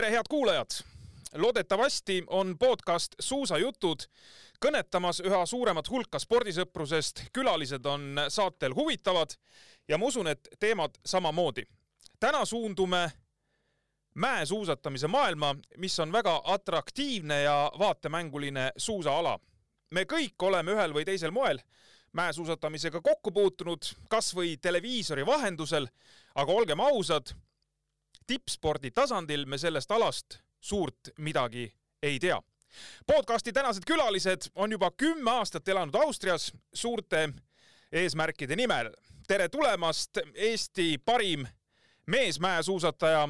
tere, head kuulajad! loodetavasti on podcast Suusajutud kõnetamas üha suuremat hulka spordisõprusest, külalised on saatel huvitavad ja ma usun, et teemad samamoodi. täna suundume mäesuusatamise maailma, mis on väga atraktiivne ja vaatemänguline suusaala. me kõik oleme ühel või teisel moel mäesuusatamisega kokku puutunud, kas või televiisori vahendusel, aga olgem ausad, tippspordi tasandil me sellest alast suurt midagi ei tea. podcasti tänased külalised on juba kümme aastat elanud Austrias suurte eesmärkide nimel. tere tulemast, Eesti parim meesmäesuusataja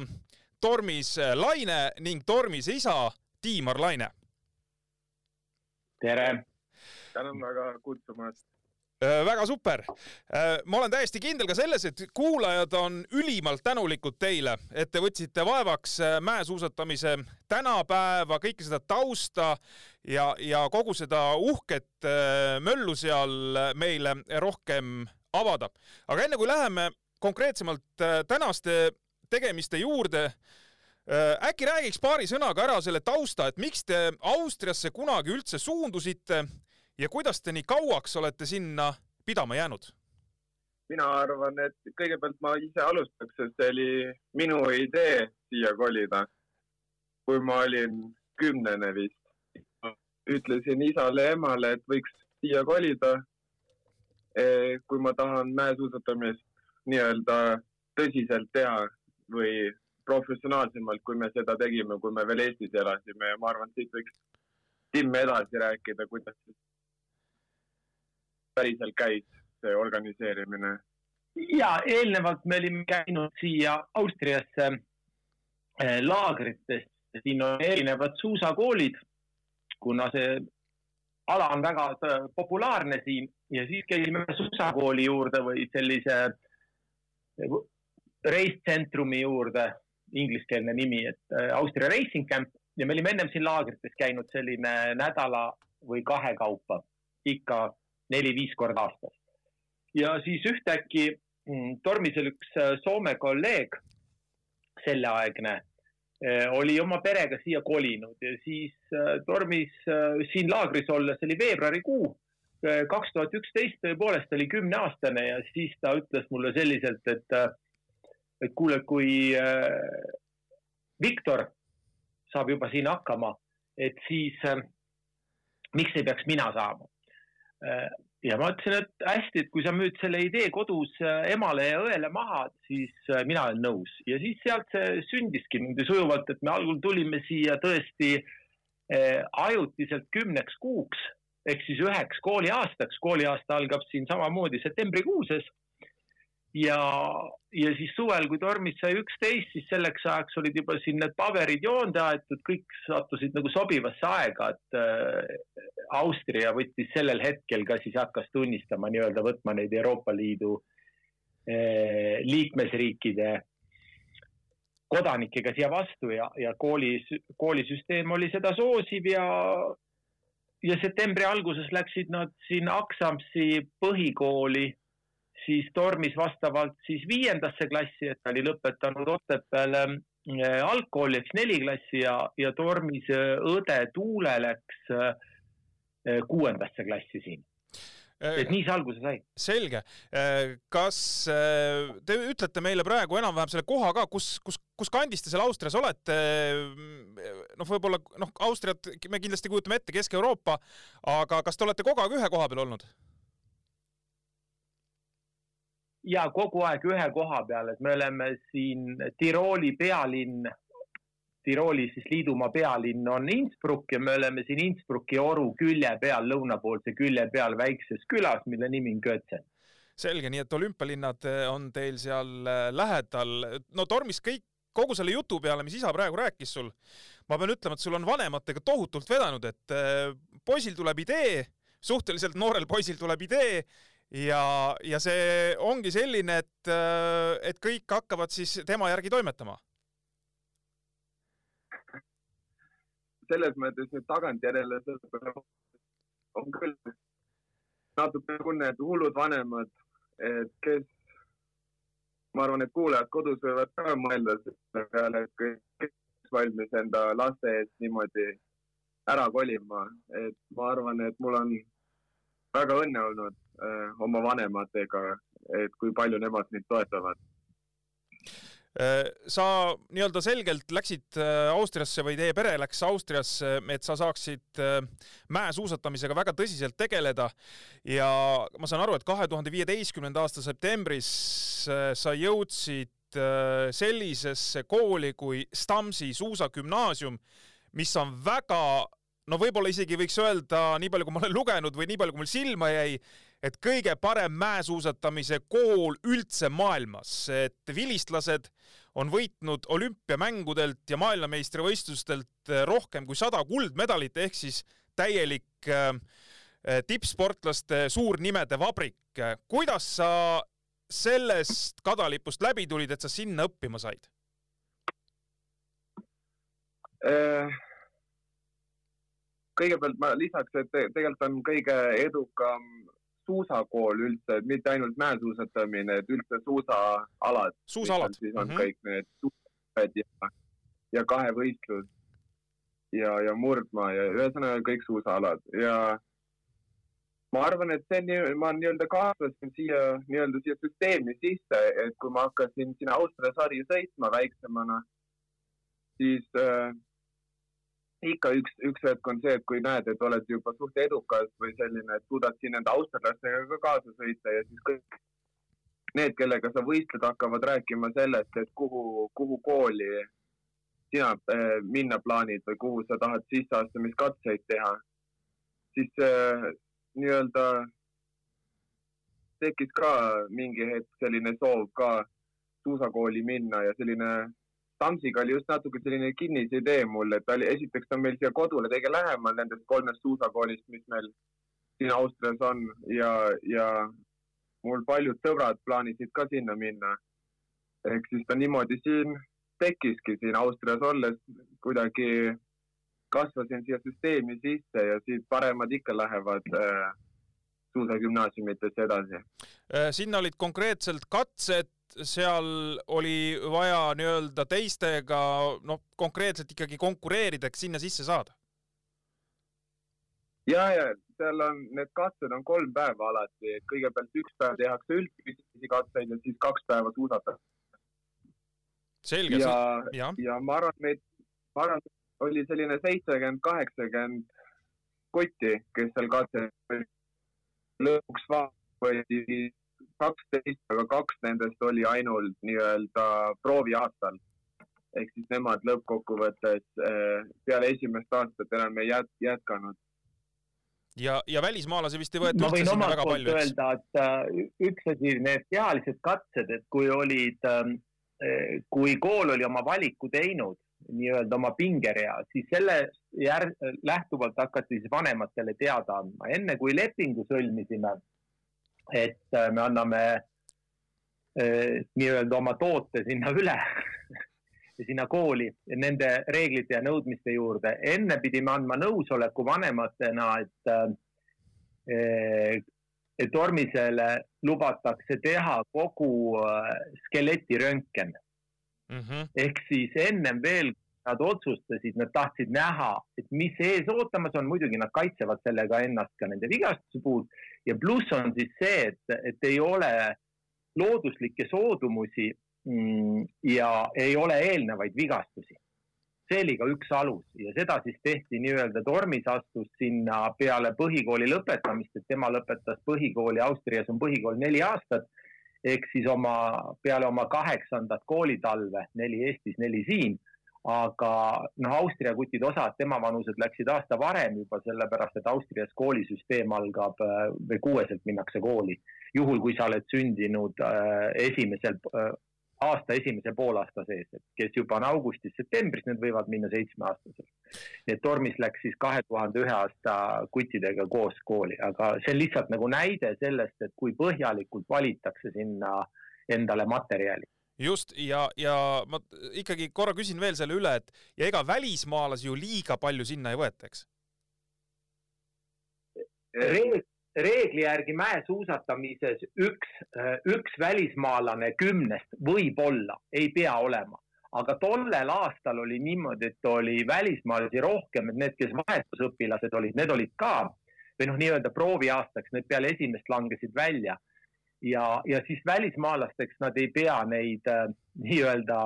Tormis Laine ning Tormise isa Tiimar Laine. tere! tänan väga kutsumast väga super. Äh, ma olen täiesti kindel ka selles, et kuulajad on ülimalt tänulikud teile, et te võtsite vaevaks äh, mäesuusatamise tänapäeva, kõike seda tausta ja, ja kogu seda uhket möllu seal meile rohkem avada. aga enne kui läheme konkreetsemalt tänaste tegemiste juurde, äkki räägiks paari sõnaga ära selle tausta, et miks te Austriasse kunagi üldse suundusite ja kuidas te nii kauaks olete sinna pidama jäänud? mina arvan, et kõigepealt ma ise alustaks, sest see oli minu idee siia kolida. kui ma olin kümnene vist, ütlesin isale-emale, et võiks siia kolida. E, kui ma tahan mäesuusatamist nii-öelda tõsiselt teha või professionaalsemalt, kui me seda tegime, kui me veel Eestis elasime ja ma arvan, siit võiks Tim edasi rääkida, kuidas päriselt käis see organiseerimine? ja eelnevalt me olime käinud siia Austriasse eh, laagrites, siin on erinevad suusakoolid, kuna see ala on väga eh, populaarne siin. Ja siis käisime suusakooli juurde või sellise eh, reistsentrumi juurde, ingliskeelne nimi, et Austria Racing Camp. Ja me olime ennem siin laagrites käinud selline nädala või kahe kaupa. Ikka neli-viis korda aastas. ja siis ühtäkki mm, tormisel üks äh, Soome kolleeg, selleaegne, äh, oli oma perega siia kolinud ja siis äh, tormis siin laagris olles, oli veebruarikuu, kaks tuhat üksteist tõepoolest oli kümneaastane ja siis ta ütles mulle selliselt, et, et kuule, kui Viktor saab juba siin hakkama, et siis miks ei peaks mina saama ja ma ütlesin, et hästi, et kui sa müüd selle idee kodus äh, emale ja õele maha, siis äh, mina olen nõus ja siis sealt see sündiski niimoodi sujuvalt, et me algul tulime siia tõesti ajutiselt kümneks kuuks ehk siis üheks kooliaastaks. kooliaasta algab siin samamoodi septembrikuuses ja, ja siis suvel, kui tormis sai üksteist, siis selleks ajaks olid juba siin need paberid joonde aetud, kõik sattusid nagu sobivasse aega, et äh, Austria võttis sellel hetkel ka siis hakkas tunnistama nii-öelda võtma neid Euroopa Liidu äh, liikmesriikide kodanikega siia vastu ja, ja kooli, koolisüsteem oli seda soosiv ja ja septembri alguses läksid nad siin Aksamsi põhikooli siis tormis vastavalt siis viiendasse klassi, et ta oli lõpetanud Otepääl äh, algkooli ehk neli klassi ja, ja tormis äh, õde Tuule läks äh, kuuendasse klassi siin et nii see alguse sai. selge. kas te ütlete meile praegu enam-vähem selle koha ka, kus, kus, kus kandis te seal Austrias olete? noh, võib-olla noh, Austriat me kindlasti kujutame ette, Kesk-Euroopa, aga kas te olete kogu aeg ühe koha peal olnud? Ja kogu aeg ühe koha peal, et me oleme siin Tirooli pealinn, Tirooli siis liidumaa pealinn on Innsbruck ja me oleme siin Innsbrucki oru külje peal, lõunapoolse külje peal väikses külas, mille nimi on Götze selge, nii et olümpialinnad eh, on teil seal eh, lähedal. no tormis kõik, kogu selle jutu peale, mis isa praegu rääkis sul, ma pean ütlema, et sul on vanematega tohutult vedanud, et eh, poisil tuleb idee, suhteliselt noorel poisil tuleb idee ja, ja see ongi selline, et, äh, et kõik hakkavad siis tema järgi toimetama. selles mõttes nüüd tagantjärele on küll natuke tunne, et hullud vanemad, et kes, ma arvan, et kuulajad kodus võivad ka mõelda selle peale, et oleks valmis enda laste eest niimoodi ära kolima, et ma arvan, et mul on väga õnne olnud oma vanematega, et kui palju nemad mind toetavad. Äh, sa nii-öelda selgelt läksid äh, Austriasse või teie pere läks Austriasse, et sa saaksid äh, mäesuusatamisega väga tõsiselt tegeleda. Ja ma saan aru, et kahe tuhande viieteistkümnenda aasta septembris sa jõudsid sellisesse kooli kui Stamsi suusagümnaasium, mis on väga no võib-olla isegi võiks öelda, nii palju kui ma olen lugenud või nii palju, kui mul silma jäi, et kõige parem mäesuusatamise kool üldse maailmas, et vilistlased on võitnud olümpiamängudelt ja maailmameistrivõistlustelt rohkem kui sada kuldmedalit ehk siis täielik äh, tippsportlaste suurnimede vabrik. kuidas sa sellest kadalipust läbi tulid, et sa sinna õppima said äh,? kõigepealt ma lisaks, et tegelikult on kõige edukam suusakool üldse, et mitte ainult mäesuusatamine, et üldse suusaalad. suusaalad. siis on mm -hmm. kõik need suusad ja, ja kahevõistlus ja, ja murdmaa ja ühesõnaga kõik suusaalad ja ma arvan, et see nii, ma nii-öelda kaasasin siia nii-öelda siia süsteemi sisse, et kui ma hakkasin sinna Austria sari sõitma väiksemana, siis äh, ikka üks, üks hetk on see, et kui näed, et oled juba suht edukas või selline, et suudad siin nende austerlastega ka kaasa sõita ja siis kõik need, kellega sa võistled, hakkavad rääkima sellest, et kuhu, kuhu kooli sina äh, minna plaanid või kuhu sa tahad sisseastumiskatseid teha, siis äh, nii-öelda tekkis ka mingi hetk selline soov ka suusakooli minna ja selline Tamsiga oli just natuke selline kinnisidee mul, et ta oli, esiteks ta on meil siia kodule kõige lähemal nendest kolmest suusakoolist, mis meil siin Austrias on ja, ja mul paljud sõbrad plaanisid ka sinna minna. ehk siis ta niimoodi siin tekkiski siin Austrias olles, kuidagi kasvasin siia süsteemi sisse ja siit paremad ikka lähevad äh, suusagümnaasiumitesse edasi. Äh, sinna olid konkreetselt katsed seal oli vaja nii-öelda teistega noh, konkreetselt ikkagi konkureerida, et sinna sisse saada? ja, ja seal on, need katsed on kolm päeva alati, et kõigepealt üks päev tehakse üldfüüsilisi katseid ja siis kaks päeva suusatatakse. selge. ja, ja., ja ma arvan, et, ma arvan, oli selline seitsekümmend, kaheksakümmend kotti, kes seal katse lõpuks võeti kaksteist, aga kaks nendest oli ainult nii-öelda prooviaastal. ehk siis nemad lõppkokkuvõttes eh, peale esimest aastat enam ei jät jätkanud. ja, ja välismaalasi vist ei võeta üldse sinna väga palju, eks? öelda, et uh, üks asi, need kehalised katsed, et kui olid uh,, kui kool oli oma valiku teinud, nii-öelda oma pingerea, siis selle jär-, lähtuvalt hakati siis vanematele teada andma. enne kui lepingu sõlmisime et äh, me anname äh, nii-öelda oma toote sinna üle sinna kooli nende reeglite ja nõudmiste juurde. enne pidime andma nõusoleku vanematena, et, äh, et Tormisele lubatakse teha kogu skeletiröntgen mm. -hmm. ehk siis ennem veel nad otsustasid, nad tahtsid näha, et mis ees ootamas on, muidugi nad kaitsevad sellega ennast ka nende vigastuse puhul ja pluss on siis see, et, et ei ole looduslikke soodumusi mm, ja ei ole eelnevaid vigastusi. see oli ka üks alus ja seda siis tehti nii-öelda, Tormis astus sinna peale põhikooli lõpetamist, et tema lõpetas põhikooli, Austrias on põhikool neli aastat ehk siis oma, peale oma kaheksandat koolitalve, neli Eestis, neli siin aga noh, Austria kutid osad, tema vanused läksid aasta varem juba sellepärast, et Austrias koolisüsteem algab äh, või kuueselt minnakse kooli. juhul, kui sa oled sündinud äh, esimesel äh, aasta esimese poolaasta sees, et kes juba on augustis-septembris, need võivad minna seitsmeaastaselt. nii et Tormis läks siis kahe tuhande ühe aasta kuttidega koos kooli, aga see on lihtsalt nagu näide sellest, et kui põhjalikult valitakse sinna endale materjali just ja, ja ma ikkagi korra küsin veel selle üle, et ja ega välismaalasi ju liiga palju sinna ei võeta, eks? reegli järgi mäesuusatamises üks, üks välismaalane kümnest võib-olla, ei pea olema, aga tollel aastal oli niimoodi, et oli välismaalasi rohkem, et need, kes vahetusõpilased olid, need olid ka või noh, nii-öelda prooviaastaks, need peale esimest langesid välja. Ja, ja siis välismaalasteks nad ei pea neid äh, nii-öelda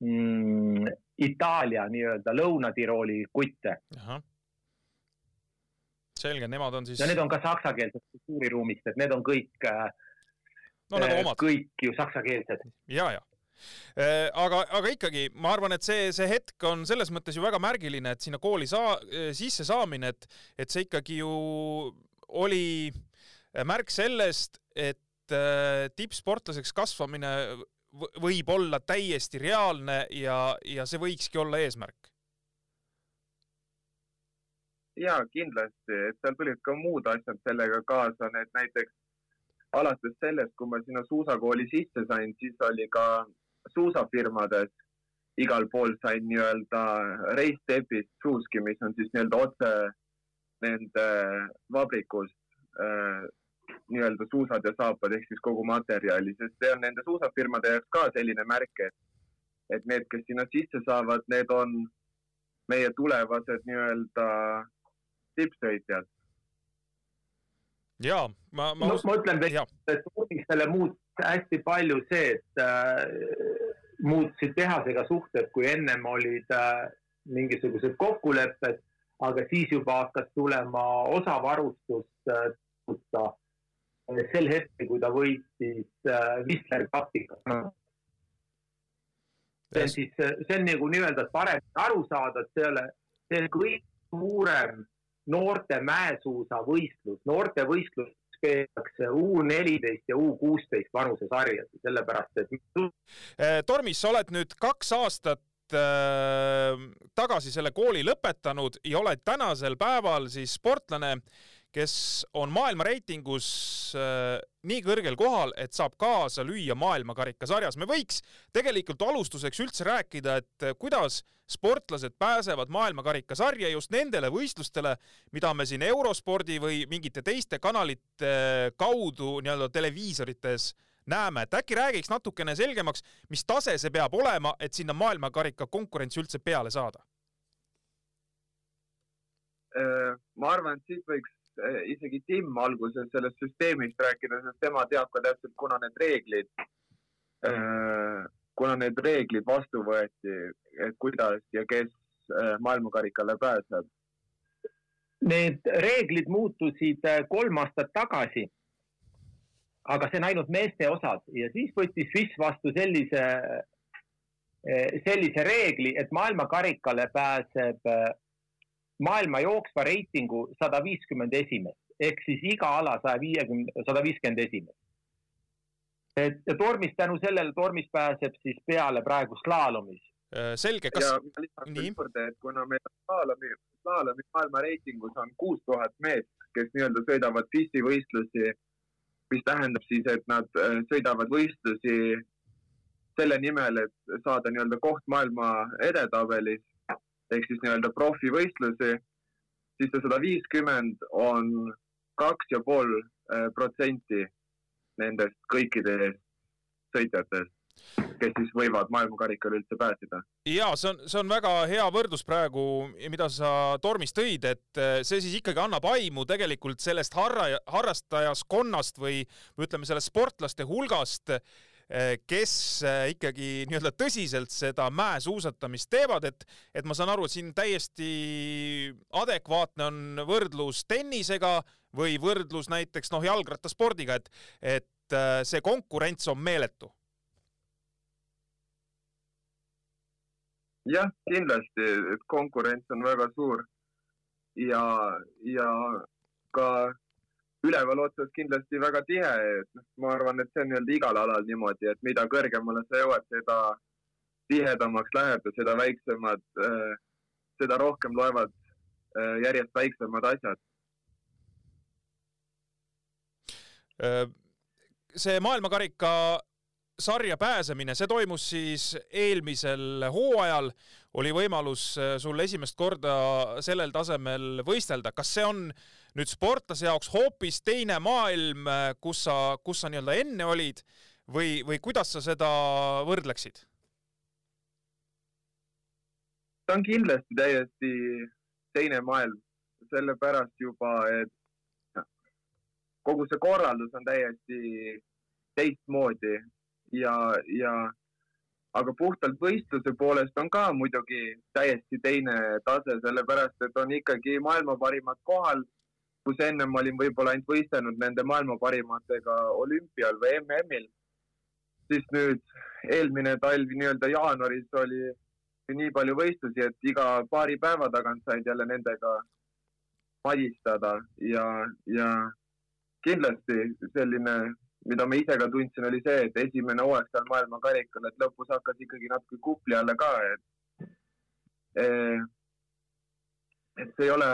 mm, Itaalia nii-öelda Lõuna-Tirooli kutte. selge, nemad on siis. ja need on ka saksakeelsed kultuuriruumist, et need on kõik äh, no nagu omad. kõik ju saksakeelsed. ja, ja Äh, aga, aga ikkagi ma arvan, et see, see hetk on selles mõttes ju väga märgiline, et sinna kooli saa-, sisse saamine, et, et see ikkagi ju oli märk sellest, et äh, tippsportlaseks kasvamine võib olla täiesti reaalne ja, ja see võikski olla eesmärk. ja kindlasti, et seal tulid ka muud asjad sellega kaasa, need näiteks alates sellest, kui ma sinna suusakooli sisse sain, siis oli ka suusafirmades igal pool sain nii-öelda reistepist suuski, mis on siis nii-öelda otse nende vabrikust äh, nii-öelda suusad ja saapad ehk siis kogu materjali, sest see on nende suusafirmade jaoks ka selline märk, et, et need, kes sinna sisse saavad, need on meie tulevased nii-öelda tippsõitjad. ja ma, ma. no ma ütlen veel, et uudistele muutus hästi palju see, et äh, muutusid tehasega suhted, kui ennem olid äh, mingisugused kokkulepped, aga siis juba hakkas tulema osavarustust äh, sel hetkel, kui ta võitis äh, Whistler Cupiga. see on siis, see on nagu nii-öelda paremini aru saada, et see ei ole, see on kõige suurem noorte mäesuusavõistlus, noortevõistlus peetakse U neliteist ja U kuusteist vanusesarjad, sellepärast et. Eh, Tormis, sa oled nüüd kaks aastat äh, tagasi selle kooli lõpetanud ja oled tänasel päeval siis sportlane, kes on maailma reitingus äh, nii kõrgel kohal, et saab kaasa lüüa maailmakarikasarjas. me võiks tegelikult alustuseks üldse rääkida, et äh, kuidas sportlased pääsevad maailmakarikasarja just nendele võistlustele, mida me siin eurospordi või mingite teiste kanalite kaudu nii-öelda televiisorites näeme, et äkki räägiks natukene selgemaks, mis tase see peab olema, et sinna maailmakarika konkurentsi üldse peale saada? Äh, ma arvan, et siit võiks isegi Tim alguses sellest süsteemist rääkida, sest tema teab ka täpselt, kuna need reeglid, eh, kuna need reeglid vastu võeti, et kuidas ja kes eh, maailmakarikale pääseb. Need reeglid muutusid kolm aastat tagasi. aga see on ainult meeste osas ja siis võttis FIS vastu sellise, sellise reegli, et maailmakarikale pääseb maailma jooksva reitingu sada viiskümmend esimest ehk siis iga ala saja viiekümne, sada viiskümmend esimest. et ja tormis tänu sellele, tormis pääseb siis peale praegu slaalomis. Äh, selge, kas. ja lisan nii? juurde, et kuna meil slaalomi, slaalomi maailma reitingus on kuus tuhat meest, kes nii-öelda sõidavad pistivõistlusi, mis tähendab siis, et nad äh, sõidavad võistlusi selle nimel, et saada nii-öelda koht maailma edetabelis ehk siis nii-öelda profivõistlusi, siis see sada viiskümmend on kaks ja pool äh, protsenti nendest kõikidest sõitjatest, kes siis võivad maailmakarikale üldse pääseda. ja see on, see on väga hea võrdlus praegu, mida sa Tormis tõid, et äh, see siis ikkagi annab aimu tegelikult sellest harra, harrastajaskonnast või, ütleme, sellest sportlaste hulgast, kes eh, ikkagi nii-öelda tõsiselt seda mäesuusatamist teevad, et, et ma saan aru, et siin täiesti adekvaatne on võrdlus tennisega või võrdlus näiteks noh, jalgrattaspordiga, et, et eh, see konkurents on meeletu. jah, kindlasti, et konkurents on väga suur ja, ja ka üleval otsas kindlasti väga tihe, et noh, ma arvan, et see on nii-öelda igal alal niimoodi, et mida kõrgemale sa jõuad, seda tihedamaks läheb ja seda väiksemad, äh, seda rohkem loevad äh, järjest väiksemad asjad. Äh, see maailmakarika sarja pääsemine, see toimus siis eelmisel hooajal, oli võimalus sul esimest korda sellel tasemel võistelda. kas see on äh, nüüd sportlase jaoks hoopis teine maailm, kus sa, kus sa nii-öelda enne olid või, või kuidas sa seda võrdleksid? ta on kindlasti täiesti teine maailm, sellepärast juba, et kogu see korraldus on täiesti teistmoodi ja, ja aga puhtalt võistluse poolest on ka muidugi täiesti teine tase, sellepärast et on ikkagi maailma parimad kohal, kus ennem olin võib-olla ainult võistelnud nende maailma parimatega olümpial või MM-il. siis nüüd eelmine talv nii-öelda jaanuaris oli nii palju võistlusi, et iga paari päeva tagant said jälle nendega madistada ja, ja kindlasti selline mida ma ise ka tundsin, oli see, et esimene hooaeg seal maailmakarikal, et lõpus hakkas ikkagi natuke kupli alla ka, et et see ei ole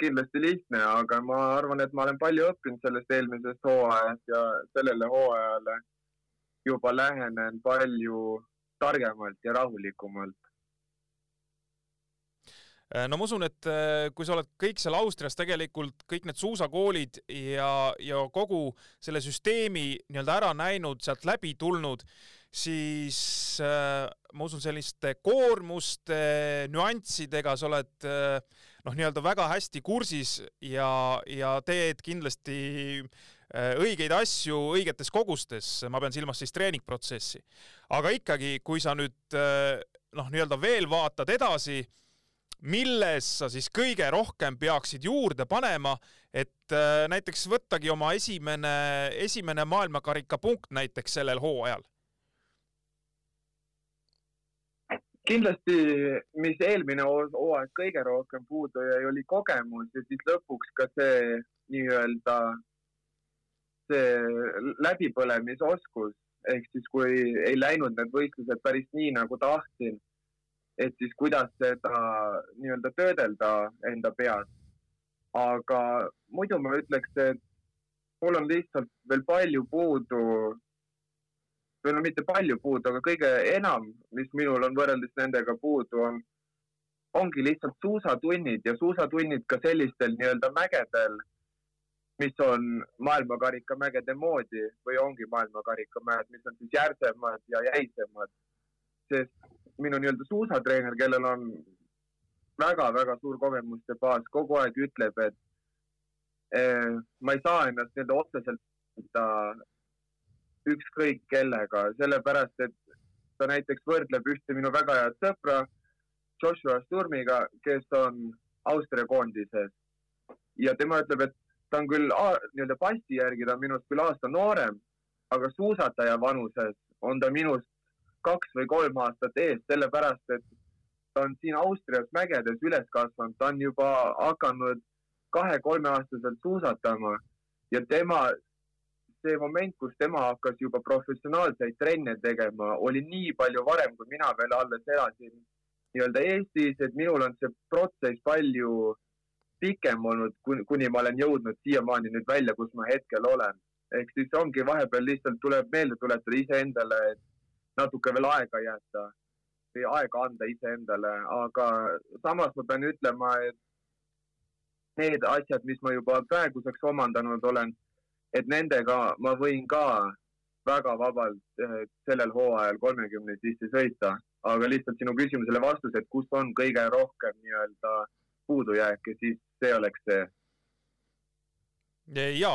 kindlasti lihtne, aga ma arvan, et ma olen palju õppinud sellest eelmisest hooajast ja sellele hooajale juba lähenen palju targemalt ja rahulikumalt. Äh, no ma usun, et äh, kui sa oled kõik seal Austrias tegelikult kõik need suusakoolid ja, ja kogu selle süsteemi nii-öelda ära näinud, sealt läbi tulnud, siis äh, ma usun, selliste koormuste nüanssidega sa oled noh, nii-öelda väga hästi kursis ja, ja teed kindlasti äh, õigeid asju õigetes kogustes, ma pean silmas siis treeningprotsessi. aga ikkagi, kui sa nüüd äh, noh, nii-öelda veel vaatad edasi milles sa siis kõige rohkem peaksid juurde panema, et äh, näiteks võttagi oma esimene, esimene maailmakarika punkt näiteks sellel hooajal? Kindlasti, mis eelmine hooaeg kõige rohkem puudu jäi, oli kogemus ja siis lõpuks ka see nii-öelda see läbipõlemisoskus ehk siis, kui ei läinud need võistlused päris nii, nagu tahtsin et siis kuidas seda nii-öelda töödelda enda peas. aga muidu ma ütleks, et mul on lihtsalt veel palju puudu, või no mitte palju puudu, aga kõige enam, mis minul on võrreldes nendega puudu, on, ongi lihtsalt suusatunnid ja suusatunnid ka sellistel nii-öelda mägedel, mis on maailmakarika mägede moodi või ongi maailmakarika mäed, mis on siis järsemad ja jäisemad. sest minu nii-öelda suusatreener, kellel on väga-väga suur kogemuste baas, kogu aeg ütleb, et eh, ma ei saa ennast nii-öelda otseselt ükskõik kellega, sellepärast et ta näiteks võrdleb ühte minu väga head sõpra Joshua Sturmiga, kes on Austria koondises. Ja tema ütleb, et ta on küll nii-öelda passi järgi, ta on minust küll aasta noorem, aga suusataja vanuses on ta minust kaks või kolm aastat ees, sellepärast et ta on siin Austrias mägedes üles kasvanud, ta on juba hakanud kahe-kolmeaastaselt suusatama ja tema, see moment, kus tema hakkas juba professionaalseid trenne tegema, oli nii palju varem, kui mina veel alles elasin nii-öelda Eestis, et minul on see protsess palju pikem olnud, kuni ma olen jõudnud siiamaani nüüd välja, kus ma hetkel olen. ehk siis ongi vahepeal lihtsalt tuleb meelde tuletada iseendale, et natuke veel aega jätta või aega anda iseendale, aga samas ma pean ütlema, et need asjad, mis ma juba praeguseks omandanud olen, et nendega ma võin ka väga vabalt eh, sellel hooajal kolmekümne sisse sõita, aga lihtsalt sinu küsimusele vastus, et kus on kõige rohkem nii-öelda puudujääke, siis see oleks see ja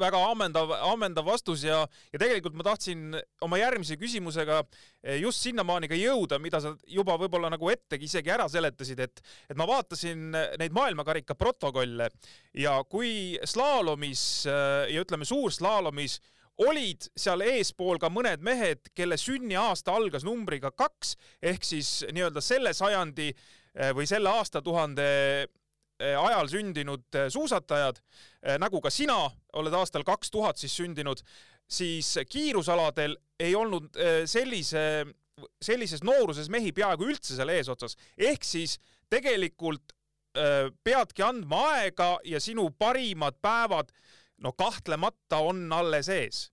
väga ammendav, ammendav vastus ja, ja tegelikult ma tahtsin oma järgmise küsimusega eh, just sinnamaani ka jõuda, mida sa juba võib-olla nagu ettegi isegi ära seletasid, et, et ma vaatasin neid maailmakarika protokolle ja kui slaalomis eh, ja ütleme, suurslaalomis olid seal eespool ka mõned mehed, kelle sünniaasta algas numbriga kaks ehk siis nii-öelda selle sajandi eh, või selle aastatuhande Eh, ajal sündinud eh, suusatajad, eh, nagu ka sina oled aastal kaks tuhat siis sündinud, siis kiirusaladel ei olnud sellise, sellises nooruses mehi peaaegu üldse seal eesotsas, ehk siis tegelikult peadki andma aega ja sinu parimad päevad, no kahtlemata on alles ees.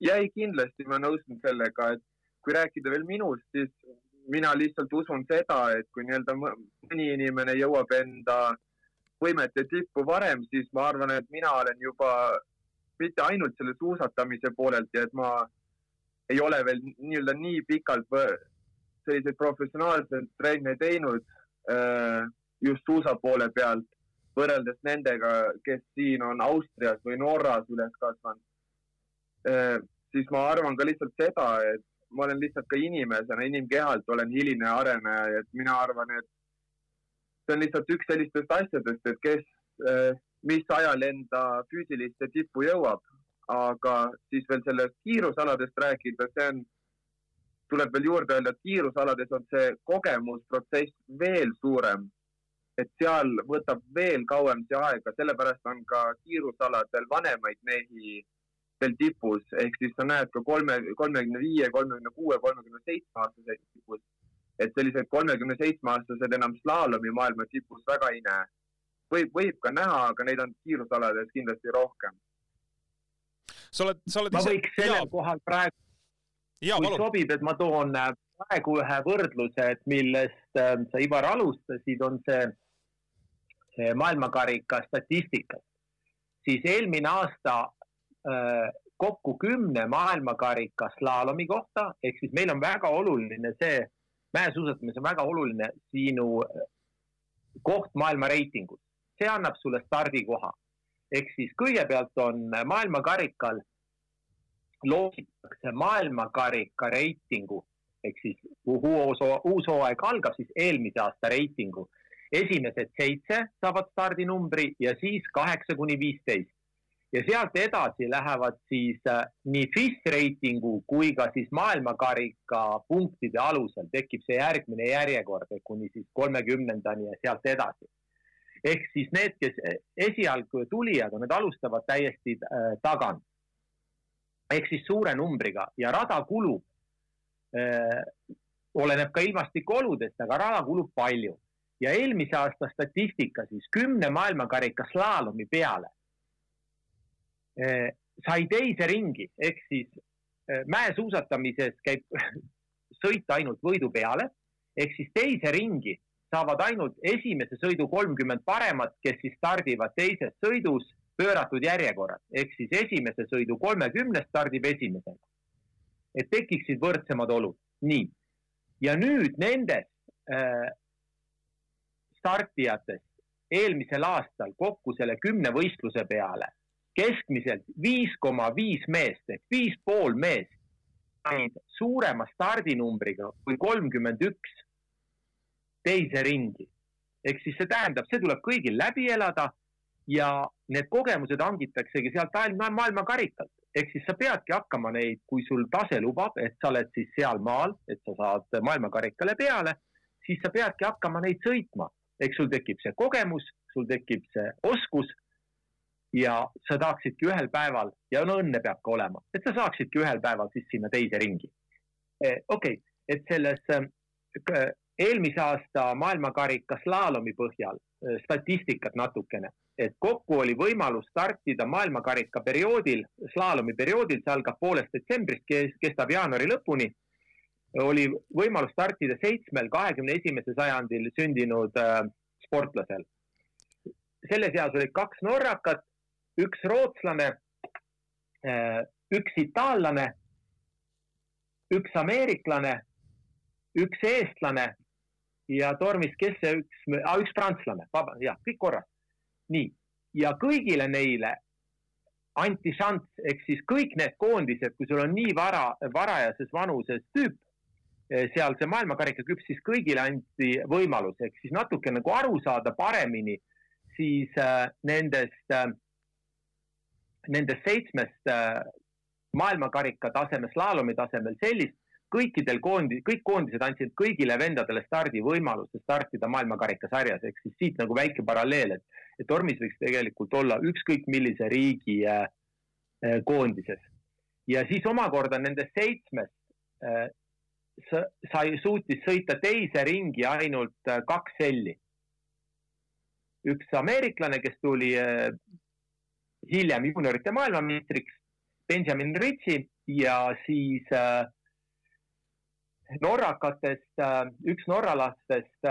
ja ei, kindlasti ma nõustun sellega, et kui rääkida veel minust, siis mina lihtsalt usun seda, et kui nii-öelda mõni inimene jõuab enda võimete tippu varem, siis ma arvan, et mina olen juba mitte ainult selle suusatamise poolelt ja et ma ei ole veel nii-öelda nii pikalt selliseid professionaalseid trenne teinud äh, just suusa poole pealt võrreldes nendega, kes siin on Austrias või Norras üles kasvanud, siis ma arvan ka lihtsalt seda, et ma olen lihtsalt ka inimesena, inimkehalt olen hiline areneja, et mina arvan, et see on lihtsalt üks sellistest asjadest, et kes, mis ajal enda füüsiliste tippu jõuab, aga siis veel sellest kiirusaladest rääkida, see on, tuleb veel juurde öelda, et kiirusalades on see kogemusprotsess veel suurem. Et seal võtab veel kauem see aega, sellepärast on ka kiirusaladel vanemaid mehi veel tipus, ehk siis sa näed ka kolme, kolmekümne viie, kolmekümne kuue, kolmekümne seitsme aastaseid tipus. Et sellised kolmekümne seitsme aastased enam slaalomi maailma tipus väga ei näe. võib, võib ka näha, aga neid on kiirusalades kindlasti rohkem. sa oled, sa oled ma ise... võiks sellel kohal praegu, kui sobib, et ma toon äh, praegu ühe võrdluse, et millest äh, sa, Ivar, alustasid, on see maailmakarika statistikast, siis eelmine aasta äh, kokku kümne maailmakarika slaalomi kohta, ehk siis meil on väga oluline see, mäesuusatamises on väga oluline sinu äh, koht maailma reitingus, see annab sulle stardikoha. ehk siis kõigepealt on maailmakarikal, loogitakse maailmakarika reitingu ehk siis kuhu uus, uus hooaeg algab, siis eelmise aasta reitingu esimesed seitse saavad stardinumbri ja siis kaheksa kuni viisteist. Ja sealt edasi lähevad siis äh, nii FIS reitingu kui ka siis maailmakarika punktide alusel tekib see järgmine järjekord kuni siis kolmekümnendani ja sealt edasi. ehk siis need, kes esialgu tulijad on, need alustavad täiesti äh, tagant. ehk siis suure numbriga ja rada kulub äh,, oleneb ka ilmastikuoludest, aga rada kulub palju ja eelmise aasta statistika siis kümne maailmakarika slaalomi peale sai teise ringi ehk siis eh, mäesuusatamises käib sõit ainult võidu peale ehk siis teise ringi saavad ainult esimese sõidu kolmkümmend paremat, kes siis stardivad teises sõidus pööratud järjekorras ehk siis esimese sõidu kolmekümnest stardib esimesena. et tekiksid võrdsemad olud, nii. ja nüüd nendest äh, startijatest eelmisel aastal kokku selle kümne võistluse peale keskmiselt viis koma viis meest ehk viis pool meest said suurema stardinumbriga kui kolmkümmend üks teise ringi. ehk siis see tähendab, see tuleb kõigil läbi elada ja need kogemused hangitaksegi sealt maailmakarikalt. ehk siis sa peadki hakkama neid, kui sul tase lubab, et sa oled siis sealmaal, et sa saad maailmakarikale peale, siis sa peadki hakkama neid sõitma eks sul tekib see kogemus, sul tekib see oskus ja sa tahaksidki ühel päeval ja no õnne peab ka olema, et sa saaksidki ühel päeval siis sinna teise ringi. Eh, okei et selles eh, eelmise aasta maailmakarika slaalomi põhjal eh, statistikat natukene, et kokku oli võimalus startida maailmakarika perioodil, slaalomi perioodil, see algab poolest detsembrist, kestab jaanuari lõpuni oli võimalus startida seitsmel kahekümne esimesel sajandil sündinud äh, sportlasel. selle seas olid kaks norrakat, üks rootslane äh,, üks itaallane, üks ameeriklane, üks eestlane ja tormis, kes see üks ah,, üks prantslane, jah, kõik korras. nii, ja kõigile neile anti šanss, ehk siis kõik need koondised, kui sul on nii vara, varajases vanuses tüüp, Eh, seal see maailmakarika küps, siis kõigile anti võimalus, ehk siis natuke nagu aru saada paremini siis äh, nendest äh,, nendest seitsmest äh, maailmakarika tasemel, slaalomi tasemel sellist, kõikidel koondi-, kõik koondised andsid kõigile vendadele stardivõimaluse startida maailmakarika sarjas, ehk siis siit nagu väike paralleel, et, et tormis võiks tegelikult olla ükskõik millise riigi äh, äh, koondises. ja siis omakorda nendest seitsmest äh, sai, suutis sõita teise ringi ainult äh, kaks selli. üks ameeriklane, kes tuli äh, hiljem juuniorite maailmameistriks, Benjamin Ritsi ja siis äh, norrakatest, üks norralastest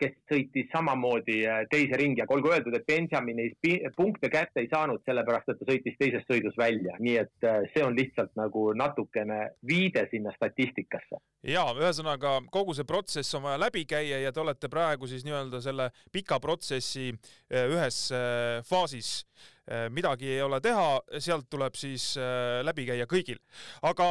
kes sõitis samamoodi äh, teise ringi, aga olgu öeldud, et Benjamin ei, punkte kätte ei saanud, sellepärast et ta sõitis teisest sõidus välja, nii et äh, see on lihtsalt nagu natukene viide sinna statistikasse. ja ühesõnaga kogu see protsess on vaja läbi käia ja te olete praegu siis nii-öelda selle pika protsessi äh, ühes faasis midagi ei ole teha, sealt tuleb siis läbi käia kõigil. aga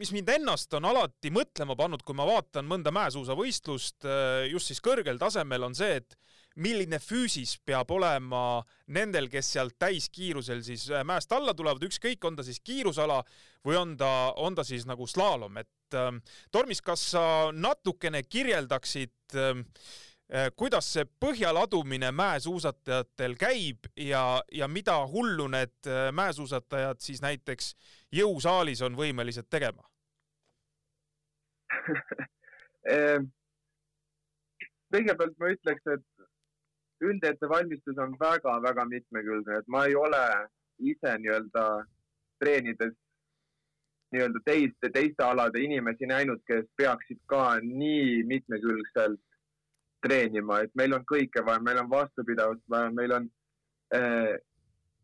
mis mind ennast on alati mõtlema pannud, kui ma vaatan mõnda mäesuusavõistlust äh, just siis kõrgel tasemel, on see, et milline füüsis peab olema nendel, kes sealt täiskiirusel siis äh, mäest alla tulevad, ükskõik, on ta siis kiirusala või on ta, on ta siis nagu slaalom, et ähm, Tormis, kas sa natukene kirjeldaksid äh, kuidas see põhjaladumine mäesuusatajatel käib ja, ja mida hullu need mäesuusatajad siis näiteks jõusaalis on võimelised tegema? Ehm, kõigepealt ma ütleks, et üldettevalmistus on väga-väga mitmekülgne, et ma ei ole ise nii-öelda treenides nii-öelda teiste, teiste alade inimesi näinud, kes peaksid ka nii mitmekülgselt treenima, et meil on kõike vaja, meil on vastupidavust vaja, meil on äh,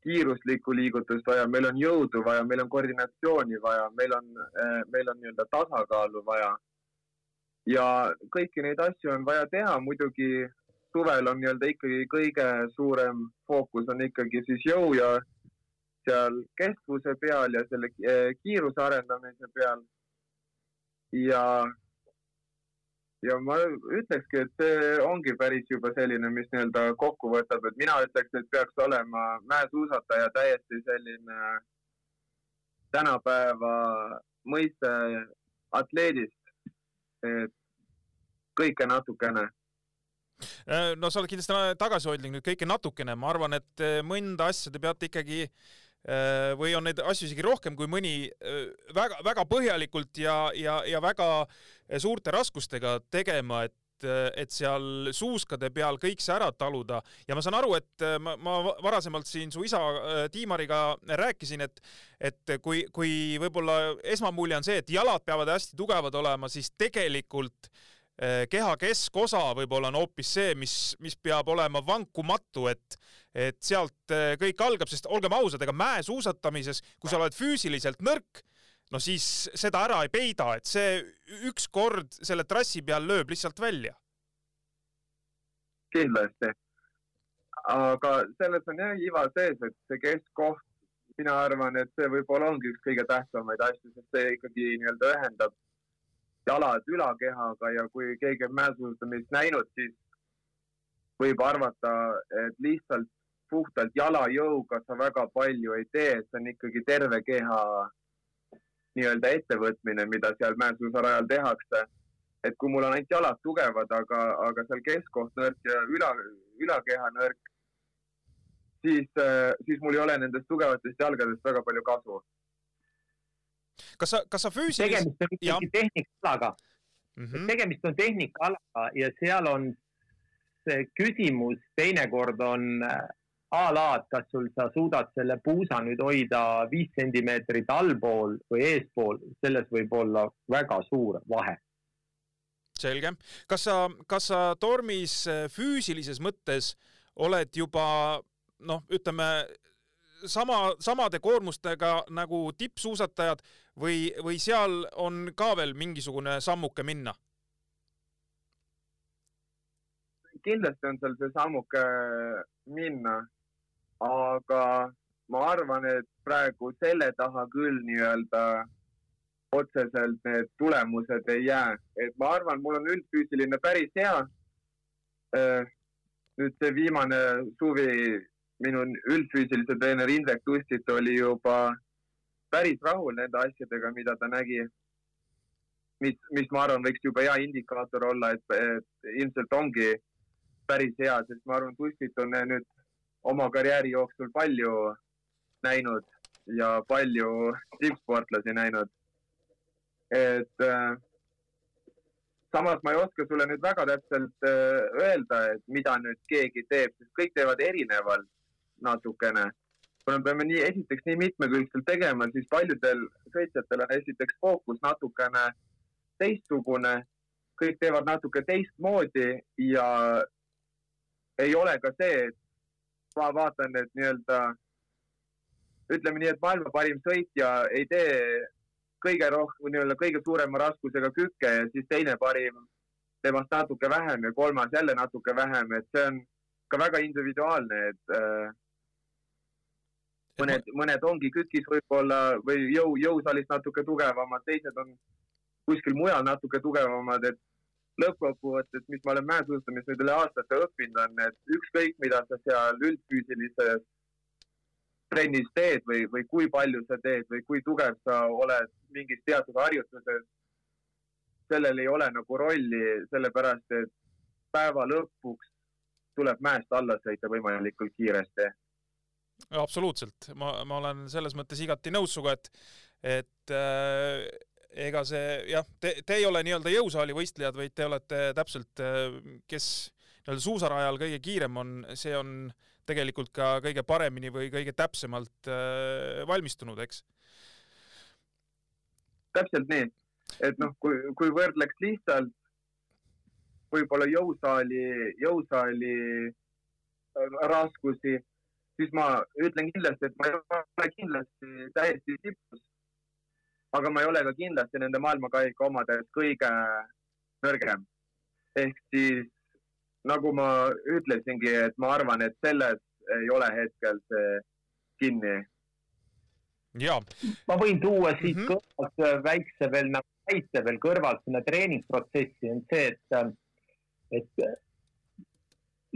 kiiruslikku liigutust vaja, meil on jõudu vaja, meil on koordinatsiooni vaja, meil on äh,, meil on nii-öelda tasakaalu vaja. ja kõiki neid asju on vaja teha, muidugi suvel on nii-öelda ikkagi kõige suurem fookus on ikkagi siis jõu ja seal kestvuse peal ja selle äh, kiiruse arendamise peal. ja ja ma ütlekski, et see ongi päris juba selline, mis nii-öelda kokku võtab, et mina ütleks, et peaks olema mäesuusataja täiesti selline tänapäeva mõiste atleedist. et kõike natukene äh, no sa oled kindlasti tagasihoidlik nüüd kõike natukene, ma arvan, et äh, mõnda asja te peate ikkagi äh, või on neid asju isegi rohkem kui mõni väga-väga põhjalikult ja, ja, ja väga suurte raskustega tegema, et et seal suuskade peal kõik see ära taluda. Ja ma saan aru, et ma, ma varasemalt siin su isa Tiimariga rääkisin, et et kui, kui võib-olla esmamulje on see, et jalad peavad hästi tugevad olema, siis tegelikult keha keskosa võib-olla on hoopis see, mis, mis peab olema vankumatu, et et sealt kõik algab, sest olgem ausad, ega mäesuusatamises, kui sa oled füüsiliselt nõrk, no siis seda ära ei peida, et see ükskord selle trassi peal lööb lihtsalt välja. kindlasti. aga selles on jah iva sees, et see keskkoht, mina arvan, et see võib-olla ongi üks kõige tähtsamaid asju, sest see ikkagi nii-öelda ühendab jalad ülakehaga ja kui keegi on mäesuusatamist näinud, siis võib arvata, et lihtsalt puhtalt jalajõuga sa väga palju ei tee, see on ikkagi terve keha nii-öelda ettevõtmine, mida seal mäesuusarajal tehakse. et kui mul on ainult jalad tugevad, aga, aga seal keskkoht nõrk ja üla, ülakeha nõrk, siis, siis mul ei ole nendest tugevatest jalgadest väga palju kasu. Kas sa, kas sa füüsiliselt? tegemist on ikkagi tehnikaalaga mm. -hmm. tegemist on tehnikaalaga ja seal on see küsimus teinekord on a la, et kas sul, sa suudad selle puusa nüüd hoida viis sentimeetrit allpool või eespool, selles võib olla väga suur vahe. selge. kas sa, kas sa tormis äh, füüsilises mõttes oled juba noh, ütleme sama, samade koormustega nagu tippsuusatajad või, või seal on ka veel mingisugune sammuke minna? kindlasti on seal see sammuke minna aga ma arvan, et praegu selle taha küll nii-öelda otseselt need tulemused ei jää, et ma arvan, mul on üldfüüsiline päris hea. Äh, nüüd see viimane suvi minu üldfüüsilise treener Indrek Tustit oli juba päris rahul nende asjadega, mida ta nägi. mis, mis ma arvan, võiks juba hea indikaator olla, et, et ilmselt ongi päris hea, sest ma arvan, Tustit on nüüd oma karjääri jooksul palju näinud ja palju tippsportlasi näinud. et äh, samas ma ei oska sulle nüüd väga täpselt äh, öelda, et mida nüüd keegi teeb, sest kõik teevad erinevalt natukene. Kui me peame nii, esiteks nii mitmekülgselt tegema, siis paljudel sõitjatel on esiteks fookus natukene teistsugune. Kõik teevad natuke teistmoodi ja ei ole ka see, et ma vaatan, et nii-öelda ütleme nii, et maailma parim sõitja ei tee kõige rohkem, nii-öelda kõige suurema raskusega kükke ja siis teine parim temast natuke vähem ja kolmas jälle natuke vähem, et see on ka väga individuaalne, et äh, mõned, mõned ongi kütkis võib-olla või jõu, jõusaalis natuke tugevamad, teised on kuskil mujal natuke tugevamad, et lõppkokkuvõttes, mis ma olen mäesuusatamis nüüd üle aastate õppinud, on, et ükskõik, mida sa seal üldfüüsilises trennis teed või, või kui palju sa teed või kui tugev sa oled mingis teatud harjutuses, sellel ei ole nagu rolli, sellepärast et päeva lõpuks tuleb mäest alla sõita võimalikult kiiresti absoluutselt, ma, ma olen selles mõttes igati nõus sinuga, et, et äh, ega see jah, te, te ei ole nii-öelda jõusaali võistlejad, vaid te olete täpselt, äh, kes nii-öelda suusarajal kõige kiirem on, see on tegelikult ka kõige paremini või kõige täpsemalt äh, valmistunud, eks? täpselt nii, et noh, kui, kui võrdleks lihtsalt võib-olla jõusaali, jõusaali äh, raskusi siis ma ütlen kindlasti, et ma ei ole kindlasti täiesti tipus. aga ma ei ole ka kindlasti nende maailmakaika omades kõige nõrgem. ehk siis nagu ma ütlesingi, et ma arvan, et selles ei ole hetkel see kinni. ja. ma võin tuua siit mm -hmm. kõrvalt väikse veel nagu näite veel kõrvalt sinna treeningprotsessi on see, et, et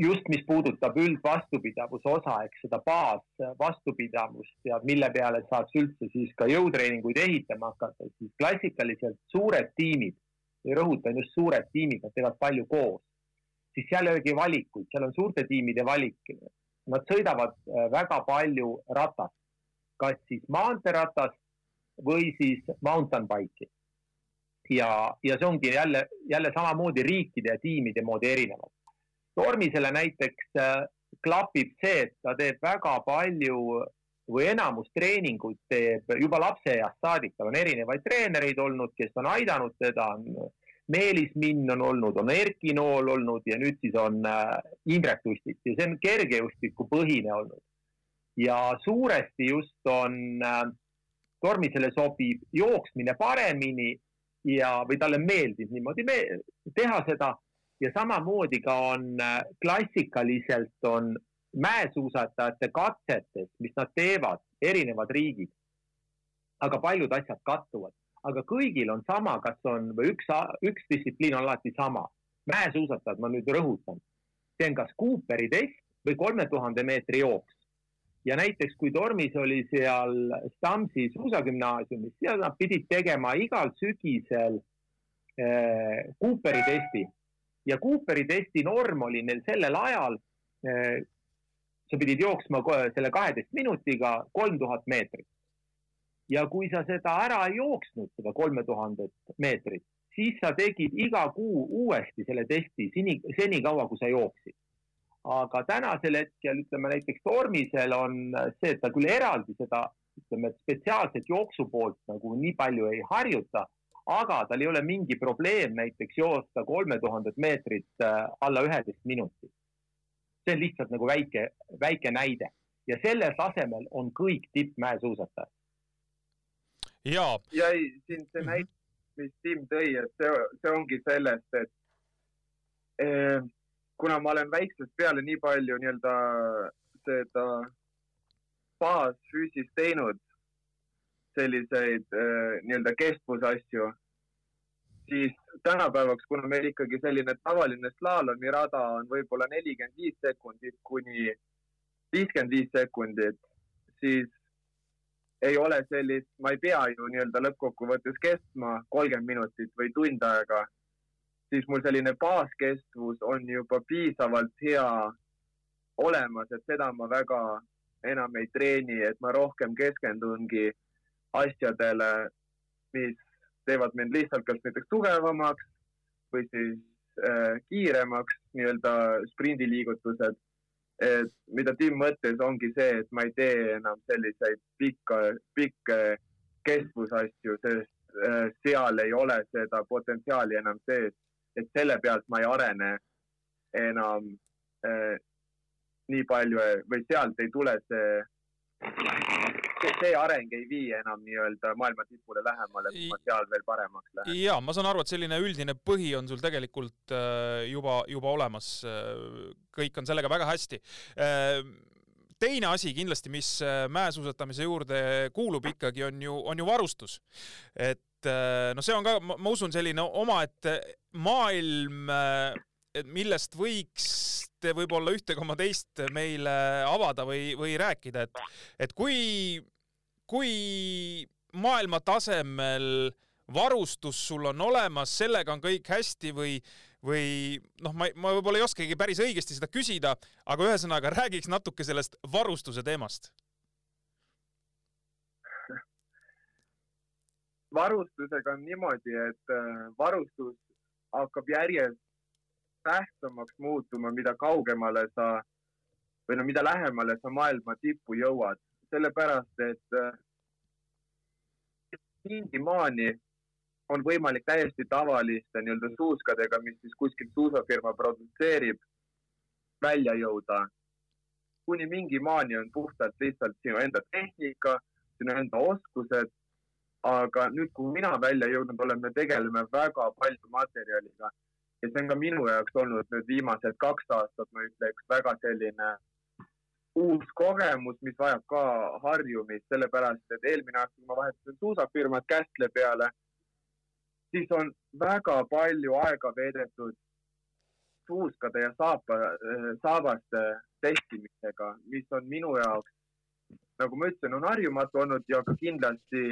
just, mis puudutab üldvastupidavuse osa ehk seda baasvastupidavust ja mille peale saaks üldse siis ka jõutreeninguid ehitama hakata, siis klassikaliselt suured tiimid, rõhutan just suured tiimid, nad teevad palju koos, siis seal ei olegi valikuid, seal on suurte tiimide valik. Nad sõidavad äh, väga palju ratast, kas siis maanteeratast või siis mountain bike'i. ja, ja see ongi jälle, jälle samamoodi riikide ja tiimide moodi erinevad Tormisele näiteks äh, klapib see, et ta teeb väga palju või enamus treeninguid teeb juba lapseeast saadik, tal on erinevaid treenereid olnud, kes on aidanud teda, on Meelis Minn on olnud, on Erki Nool olnud ja nüüd siis on äh, Indrek Tustik ja see on kergejõustiku põhine olnud. ja suuresti just on äh, Tormisele sobib jooksmine paremini ja, või talle meeldib niimoodi me teha seda ja samamoodi ka on äh, klassikaliselt on mäesuusatajate katsetes, mis nad teevad, erinevad riigid. aga paljud asjad kattuvad, aga kõigil on sama, kas on või üks, üks distsipliin on alati sama. mäesuusatajad, ma nüüd rõhutan, see on kas Cooperi test või kolme tuhande meetri jooks. ja näiteks, kui Tormis oli seal Stamsi suusagümnaasiumis, seal nad pidid tegema igal sügisel äh, Cooperi testi ja Cooperi testi norm oli neil sellel ajal, eh, sa pidid jooksma selle kaheteist minutiga kolm tuhat meetrit. ja kui sa seda ära ei jooksnud, seda kolme tuhandet meetrit, siis sa tegid iga kuu uuesti selle testi seni, senikaua, kui sa jooksid. aga tänasel hetkel, ütleme näiteks Tormisel on see, et ta küll eraldi seda, ütleme, spetsiaalset jooksu poolt nagu nii palju ei harjuta aga tal ei ole mingi probleem näiteks joosta kolme tuhandet meetrit äh, alla üheteist minuti. see on lihtsalt nagu väike, väike näide ja selle tasemel on kõik tippmäesuusatajad. ja, ja ei, siin see -hmm. näide, mis Tim tõi, et see, see ongi sellest, et eh, kuna ma olen väiksest peale nii palju nii-öelda seda baasfüüsist teinud, selliseid äh, nii-öelda kestvusasju, siis tänapäevaks, kuna meil ikkagi selline tavaline slaalomirada on võib-olla nelikümmend viis sekundit kuni viiskümmend viis sekundit, siis ei ole sellist, ma ei pea ju nii-öelda lõppkokkuvõttes kestma kolmkümmend minutit või tund aega, siis mul selline baaskestvus on juba piisavalt hea olemas, et seda ma väga enam ei treeni, et ma rohkem keskendungi asjadele, mis teevad mind lihtsalt kas näiteks tugevamaks või siis äh, kiiremaks, nii-öelda sprindiliigutused. et mida Tim mõtles, ongi see, et ma ei tee enam selliseid pikka, pikki kestvusasju, sest äh, seal ei ole seda potentsiaali enam sees, et selle pealt ma ei arene enam äh, nii palju või sealt ei tule see, see, see areng ei vii enam nii-öelda maailma tipule lähemale, kui ma seal veel paremaks lähen. ja ma saan aru, et selline üldine põhi on sul tegelikult äh, juba, juba olemas. kõik on sellega väga hästi äh, teine asi kindlasti, mis äh, mäesuusatamise juurde kuulub ikkagi, on ju, on ju varustus. et noh, see on ka, ma usun, selline omaette maailm, millest võiks te võib-olla ühte koma teist meile avada või, või rääkida, et, et kui, kui maailma tasemel varustus sul on olemas, sellega on kõik hästi või, või noh, ma, ma võib-olla ei oskagi päris õigesti seda küsida, aga ühesõnaga räägiks natuke sellest varustuse teemast. varustusega on niimoodi, et äh, varustus hakkab järjest tähtsamaks muutuma, mida kaugemale sa või no mida lähemale sa maailma tippu jõuad, sellepärast et äh, mingi maani on võimalik täiesti tavaliste nii-öelda suuskadega, mis siis kuskil suusafirma produtseerib, välja jõuda. kuni mingi maani on puhtalt lihtsalt sinu enda tehnika, sinu enda oskused. aga nüüd, kui mina välja jõudnud olen, me tegeleme väga palju materjaliga ja see on ka minu jaoks olnud nüüd viimased kaks aastat, ma ütleks, väga selline uus kogemus, mis vajab ka harjumist, sellepärast et eelmine aasta, kui ma vahetasin suusafirmat Kästle peale siis on väga palju aega veedetud suuskade ja saapa, saabaste testimisega, mis on minu jaoks, nagu ma ütlesin, on harjumatu olnud ja ka kindlasti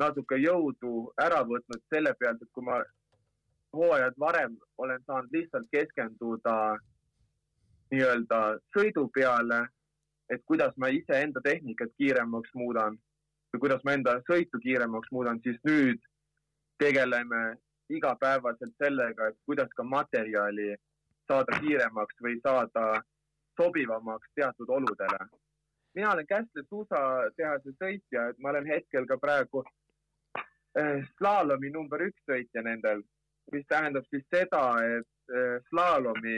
natuke jõudu ära võtnud selle pealt, et kui ma hooajad varem olen saanud lihtsalt keskenduda nii-öelda sõidu peale, et kuidas ma iseenda tehnikat kiiremaks muudan või kuidas ma enda sõitu kiiremaks muudan, siis nüüd tegeleme igapäevaselt sellega, et kuidas ka materjali saada kiiremaks või saada sobivamaks teatud oludele. mina olen Kästle suusatehase sõitja, et ma olen hetkel ka praegu eh, slaalomi number üks sõitja nendel, mis tähendab siis seda, et eh, slaalomi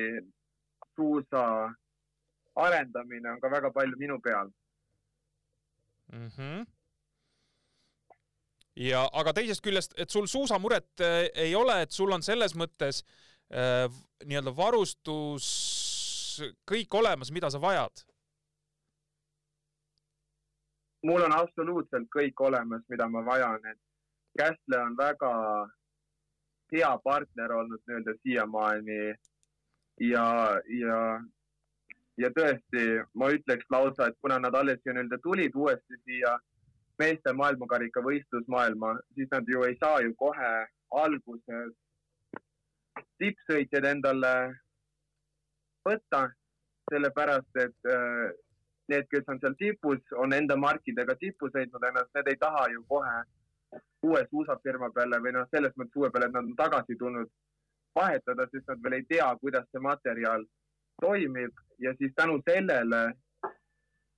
suusa arendamine on ka väga palju minu peal mm. -hmm ja, aga teisest küljest, et sul suusamuret äh, ei ole, et sul on selles mõttes äh, nii-öelda varustus kõik olemas, mida sa vajad? mul on absoluutselt kõik olemas, mida ma vajan, et Kästle on väga hea partner olnud nii-öelda siiamaani ja, ja, ja tõesti, ma ütleks lausa, et kuna nad alles ju nii-öelda tulid uuesti siia meeste maailmakarika võistlusmaailma, siis nad ju ei saa ju kohe alguses tippsõitjaid endale võtta, sellepärast et äh, need, kes on seal tipus, on enda markidega tippu sõitnud ennast, need ei taha ju kohe uue suusafirma peale või noh, selles mõttes uue peale, et nad on tagasi tulnud vahetada, sest nad veel ei tea, kuidas see materjal toimib ja siis tänu sellele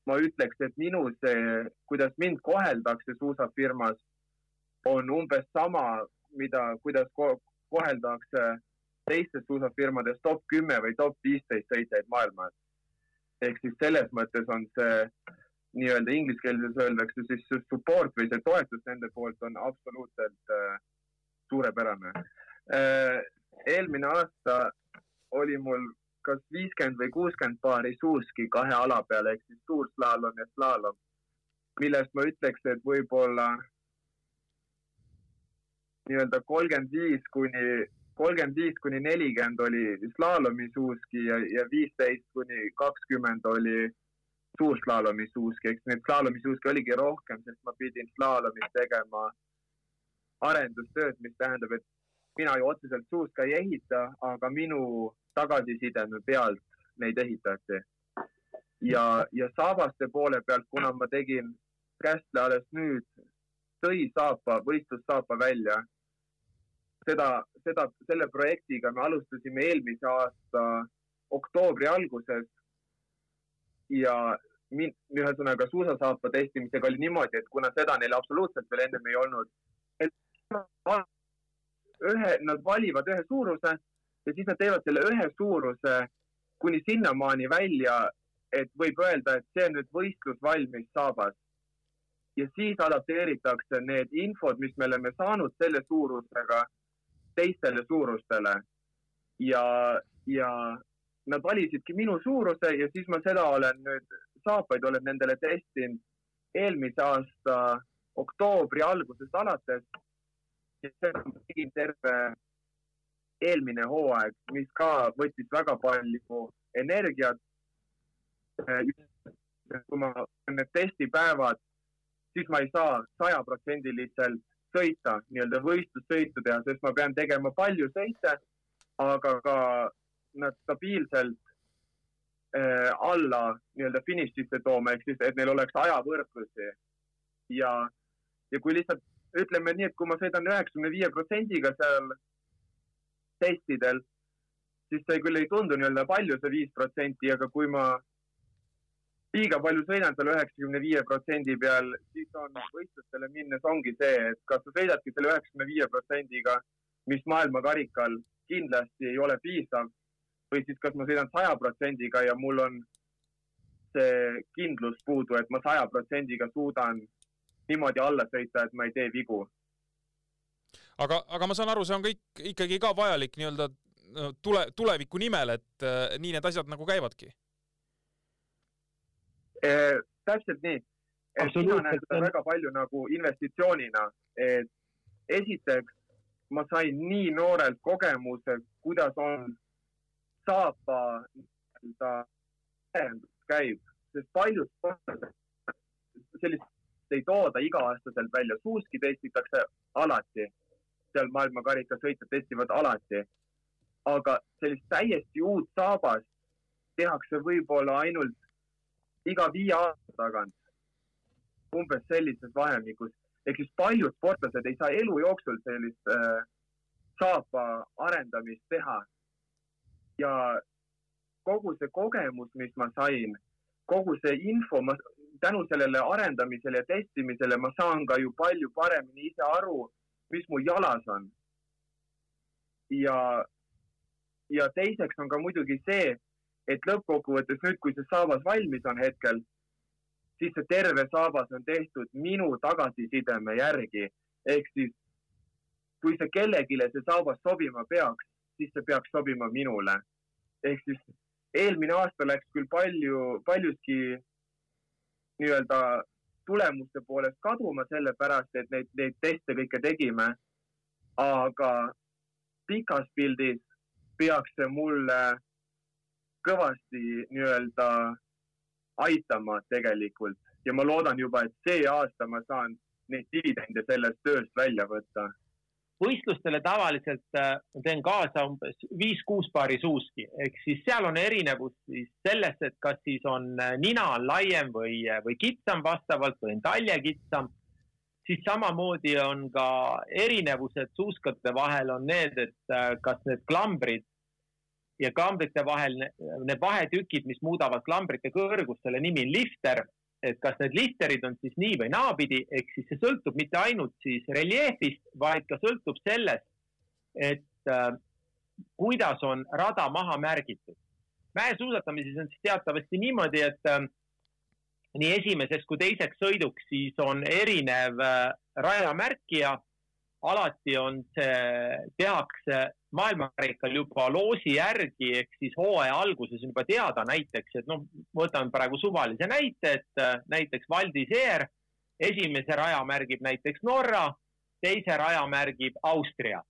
ma ütleks, et minu see, kuidas mind koheldakse suusafirmas, on umbes sama, mida, kuidas ko koheldakse teistes suusafirmades top kümme või top viisteist sõitjaid maailmas. ehk siis selles mõttes on see nii-öelda inglise keeles öeldakse siis support või see toetus nende poolt on absoluutselt äh, suurepärane äh,. Eelmine aasta oli mul kas viiskümmend või kuuskümmend paari suuski kahe ala peale ehk siis suurslaalom ja slaalom, millest ma ütleks, et võib-olla nii-öelda kolmkümmend viis kuni, kolmkümmend viis kuni nelikümmend oli slaalomi suuski ja, ja viisteist kuni kakskümmend oli suurslaalomi suuski, eks neid slaalomi suuski oligi rohkem, sest ma pidin slaalomis tegema arendustööd, mis tähendab, et mina ju otseselt suuska ei ehita, aga minu tagasisideme pealt neid ehitati. ja, ja saabaste poole pealt, kuna ma tegin Kästle alles nüüd, tõi saapa, võistlussaapa välja. seda, seda, selle projektiga me alustasime eelmise aasta oktoobri alguses. ja min-, ühesõnaga suusasaapa testimisega oli niimoodi, et kuna seda neil absoluutselt veel ennem ei olnud, et ühe, nad valivad ühe suuruse ja siis nad teevad selle ühe suuruse kuni sinnamaani välja, et võib öelda, et see on nüüd võistlusvalmis saabas. ja siis adapteeritakse need infod, mis me oleme saanud selle suurusega teistele suurustele. ja, ja nad valisidki minu suuruse ja siis ma seda olen nüüd, saapaid olen nendele testinud eelmise aasta oktoobri algusest alates. Ma tegin terve eelmine hooaeg, mis ka võttis väga palju energiat. kui ma need testipäevad, siis ma ei saa sajaprotsendiliselt sõita, nii-öelda võistlussõitu teha, sest ma pean tegema palju sõite, aga ka nad stabiilselt äh, alla nii-öelda finišisse tooma, ehk siis, et neil oleks ajavõrdlusi. ja, ja kui lihtsalt ütleme nii, et kui ma sõidan üheksakümne viie protsendiga seal testidel, siis see küll ei tundu nii-öelda palju, see viis protsenti, aga kui ma liiga palju sõidan seal üheksakümne viie protsendi peal, siis on võistlustele minnes ongi see, et kas sa sõidadki selle üheksakümne viie protsendiga, mis maailmakarikal kindlasti ei ole piisav või siis kas ma sõidan saja protsendiga ja mul on see kindlus puudu, et ma saja protsendiga suudan niimoodi alla sõita, et ma ei tee vigu. aga, aga ma saan aru, see on kõik ikkagi ka vajalik nii-öelda tule, tuleviku nimel, et äh, nii need asjad nagu käivadki Eh, täpselt nii. mina näen seda väga palju nagu investitsioonina, et esiteks ma sain nii noorelt kogemuse, kuidas on saapa nii-öelda käib, sest paljud sellist ei tooda iga-aastaselt välja, suuski testitakse alati, seal maailmakarika sõitjad testivad alati. aga sellist täiesti uut saabast tehakse võib-olla ainult iga viie aasta tagant umbes sellises vahemikus. ehk siis paljud sportlased ei saa elu jooksul sellist äh, saapa arendamist teha. ja kogu see kogemus, mis ma sain, kogu see info, ma tänu sellele arendamisele ja testimisele ma saan ka ju palju paremini ise aru, mis mu jalas on. ja, ja teiseks on ka muidugi see, et lõppkokkuvõttes nüüd, kui see saabas valmis on hetkel, siis see terve saabas on tehtud minu tagasisideme järgi. ehk siis kui see kellelegi see saabas sobima peaks, siis see peaks sobima minule. ehk siis eelmine aasta läks küll palju, paljuski nii-öelda tulemuste poolest kaduma, sellepärast et neid, neid teste kõike tegime. aga pikas pildis peaks see mulle kõvasti nii-öelda aitama tegelikult ja ma loodan juba, et see aasta ma saan neid dividende sellest tööst välja võtta. Võistlustele tavaliselt äh, teen kaasa umbes viis-kuus paari suuski, ehk siis seal on erinevus siis selles, et kas siis on äh, nina on laiem või, äh, või kitsam vastavalt või on talje kitsam. siis samamoodi on ka erinevused suuskade vahel on need, et kas need klambrid ja klambrite vahel need vahetükid, mis muudavad klambrite kõrgust, selle nimi on lifter. Et kas need lifterid on siis nii või naapidi, ehk siis see sõltub mitte ainult siis reljeefist, vaid ka sõltub sellest, et äh, kuidas on rada maha märgitud. mäesuusatamises on siis teatavasti niimoodi, et äh, nii esimeseks kui teiseks sõiduks siis on erinev äh, rajamärkija. alati on see, tehakse maailmakarikal juba loosi järgi ehk siis hooaja alguses on juba teada näiteks, et noh, võtan praegu suvalise näite, et äh, näiteks Valdi Seer esimese raja märgib näiteks Norra, teise raja märgib Austria.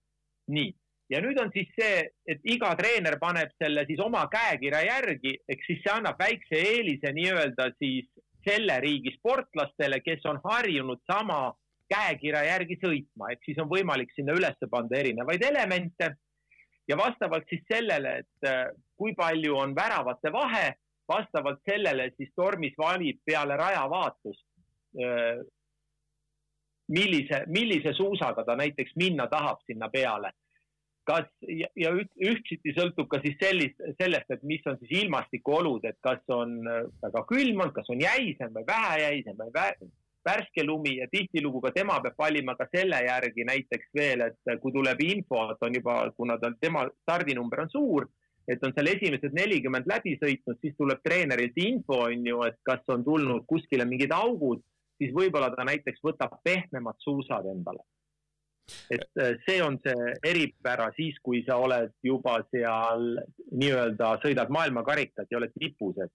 nii, ja nüüd on siis see, et iga treener paneb selle siis oma käekirja järgi, ehk siis see annab väikse eelise nii-öelda siis selle riigi sportlastele, kes on harjunud sama käekirja järgi sõitma, ehk siis on võimalik sinna üles panna erinevaid elemente ja vastavalt siis sellele, et äh, kui palju on väravate vahe, vastavalt sellele siis Tormis valib peale rajavaatust, äh, millise, millise suusaga ta näiteks minna tahab sinna peale. kas ja, ja ühtsiti sõltub ka siis sellist, sellest, et mis on siis ilmastikuolud, et kas on äh, väga külm olnud, kas on jäisem või vähe jäisem või vä värske lumi ja tihtilugu ka tema peab valima ka selle järgi näiteks veel, et kui tuleb info, et on juba, kuna ta, tema stardinumber on suur, et on seal esimesed nelikümmend läbi sõitnud, siis tuleb treenerilt info, on ju, et kas on tulnud kuskile mingid augud, siis võib-olla ta näiteks võtab pehmemad suusad endale. et see on see eripära siis, kui sa oled juba seal nii-öelda sõidad maailmakarikat ja oled tipus, et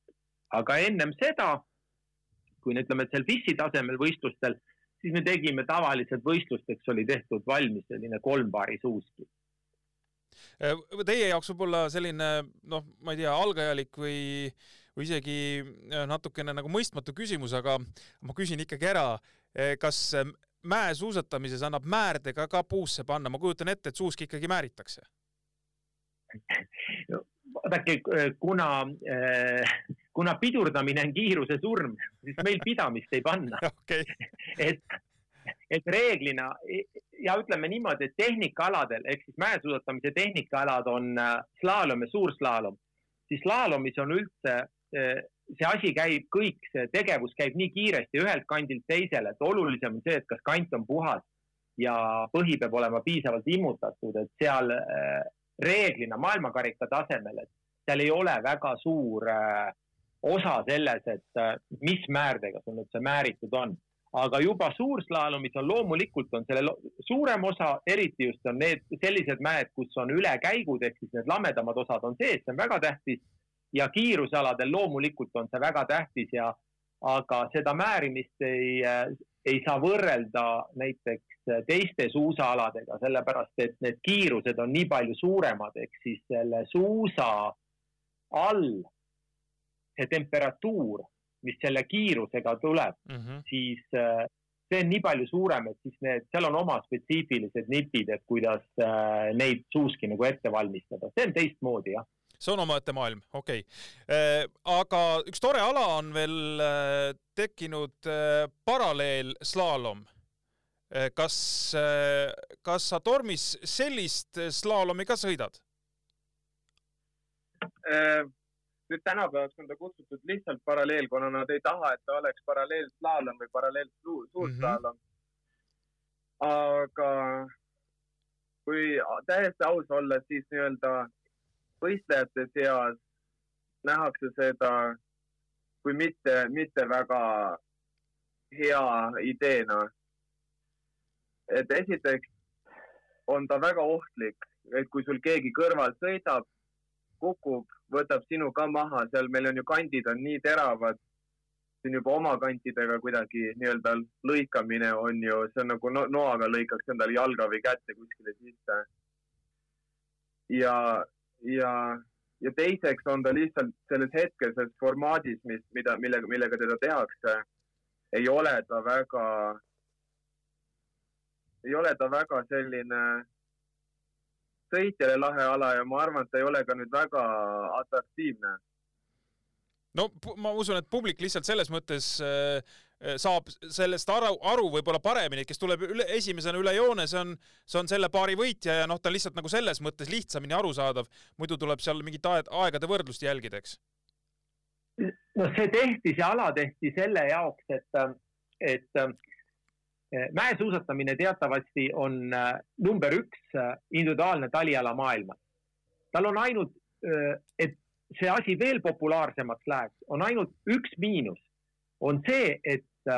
aga ennem seda kui ütleme, et seal FIS-i tasemel võistlustel, siis me tegime tavaliselt võistlusteks oli tehtud valmis selline kolm paari suuski. Äh, teie jaoks võib-olla selline noh, ma ei tea, algajalik või, või isegi äh, natukene nagu mõistmatu küsimus, aga ma küsin ikkagi ära, äh, kas mäesuusatamises annab määrdega ka puusse panna, ma kujutan ette, et suuski ikkagi määritakse vaadake, kuna äh, kuna pidurdamine on kiiruse surm, siis meil pidamist ei panna okay. et, et reeglina ja ütleme niimoodi, et tehnikaaladel ehk siis mäesuusatamise tehnikaalad on äh, slaalom ja suurslaalom, siis slaalomis on üldse äh, see asi käib kõik, see tegevus käib nii kiiresti ühelt kandilt teisele, et olulisem on see, et kas kant on puhas ja põhi peab olema piisavalt immutatud, et seal äh, reeglina maailmakarika tasemel, et seal ei ole väga suur äh, osa selles, et äh, mis määrdega sul nüüd see määritud on. aga juba suurslaalomis on loomulikult on selle suurem osa, eriti just on need sellised mäed, kus on ülekäigud ehk siis need lamedamad osad on sees, see on väga tähtis. ja kiirusaladel loomulikult on see väga tähtis ja, aga seda määrimist ei, äh, ei saa võrrelda näiteks teiste suusaaladega, sellepärast et need kiirused on nii palju suuremad, ehk siis selle suusa all see temperatuur, mis selle kiirusega tuleb mm, -hmm. siis äh, see on nii palju suurem, et siis need, seal on oma spetsiifilised nipid, et kuidas äh, neid suuski nagu ette valmistada, see on teistmoodi jah see on omaette maailm, okei okay.. Äh, aga üks tore ala on veel tekkinud paralleelslaalom. kas, kas sa tormis sellist slaalomi ka sõidad? Nüüd tänapäevaks on ta kutsutud lihtsalt paralleel, kuna nad ei taha, et ta oleks paralleelslaalom või paralleelsuurslaalom mm. -hmm. aga kui täiesti aus olla, siis nii-öelda võistlejate seas nähakse seda kui mitte, mitte väga hea ideena. et esiteks on ta väga ohtlik, et kui sul keegi kõrval sõidab, kukub võtab sinu ka maha, seal meil on ju kandid on nii teravad. siin juba oma kantidega kuidagi nii-öelda lõikamine on ju, see on nagu no, noaga lõikaks endale jalga või kätte kuskile sisse. ja, ja, ja teiseks on ta lihtsalt selles hetkeses formaadis, mis, mida, millega, millega teda tehakse, ei ole ta väga, ei ole ta väga selline sõitjale lahe ala ja ma arvan, et ta ei ole ka nüüd väga atraktiivne. no ma usun, et publik lihtsalt selles mõttes äh, äh, saab sellest aru, aru võib-olla paremini, kes tuleb üle, esimesena üle joone, see on, see on selle paari võitja ja noh, ta on lihtsalt nagu selles mõttes lihtsamini arusaadav, muidu tuleb seal mingit aegade võrdlust jälgida, eks. no see tehti, see ala tehti selle jaoks, et, et mäesuusatamine teatavasti on äh, number üks äh, individuaalne taliala maailmas. tal on ainult, et see asi veel populaarsemaks läheks, on ainult üks miinus, on see, et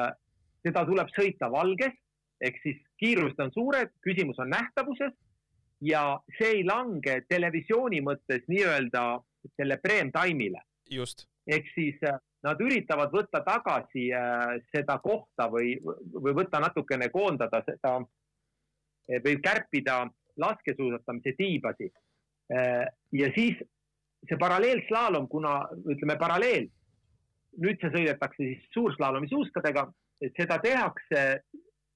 seda tuleb sõita valges ehk siis kiirused on suured, küsimus on nähtavuses ja see ei lange televisiooni mõttes nii-öelda selle prem time'ile. ehk siis nad üritavad võtta tagasi äh, seda kohta või, või võtta natukene, koondada seda eh, või kärpida laskesuusatamise tiibasi. Äh, ja siis see paralleelslaalom, kuna ütleme paralleel, nüüd see sõidetakse siis suurslaalomi suuskadega, seda tehakse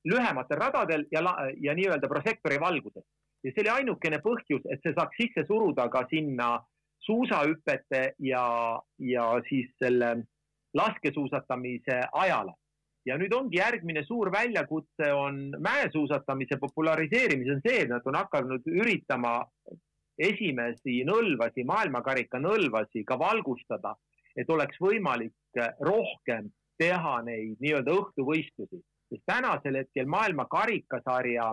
lühematel radadel ja, ja nii-öelda prožektori valguses. ja see oli ainukene põhjus, et see saaks sisse suruda ka sinna suusahüpete ja, ja siis selle laskesuusatamise ajale. ja nüüd ongi järgmine suur väljakutse on mäesuusatamise populariseerimisel see, et nad on hakanud üritama esimesi nõlvasi, maailmakarika nõlvasi ka valgustada, et oleks võimalik rohkem teha neid nii-öelda õhtuvõistlusi, sest tänasel hetkel maailma karikasarja,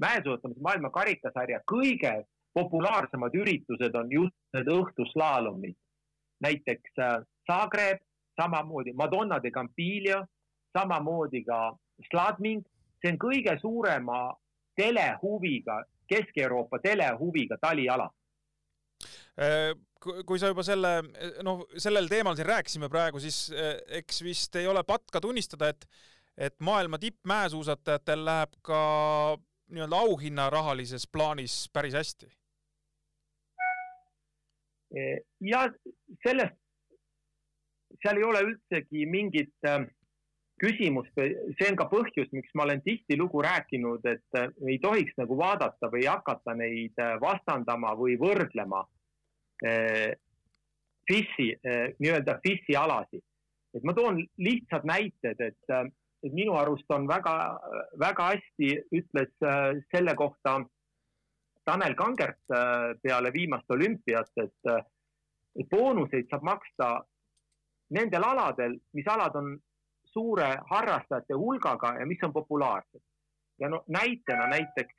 mäesuusatamise maailma karikasarja kõige populaarsemad üritused on just need õhtuslaalomid. näiteks äh, Zagreb, samamoodi Madonna de Campiglio, samamoodi ka Sladming, see on kõige suurema telehuviga, Kesk-Euroopa telehuviga taliala Äh, kui sa juba selle, noh, sellel teemal siin rääkisime praegu, siis äh, eks vist ei ole patt ka tunnistada, et, et maailma tippmäesuusatajatel läheb ka nii-öelda auhinna rahalises plaanis päris hästi. ja sellest, seal ei ole üldsegi mingit äh, küsimust, see on ka põhjus, miks ma olen tihtilugu rääkinud, et ei tohiks nagu vaadata või hakata neid vastandama või võrdlema FIS-i, nii-öelda FIS-i alasid. et ma toon lihtsad näited, et, et minu arust on väga, väga hästi ütles selle kohta Tanel Kangert peale viimast olümpiat, et boonuseid saab maksta nendel aladel, mis alad on suure harrastajate hulgaga ja mis on populaarsed. ja no näitena näiteks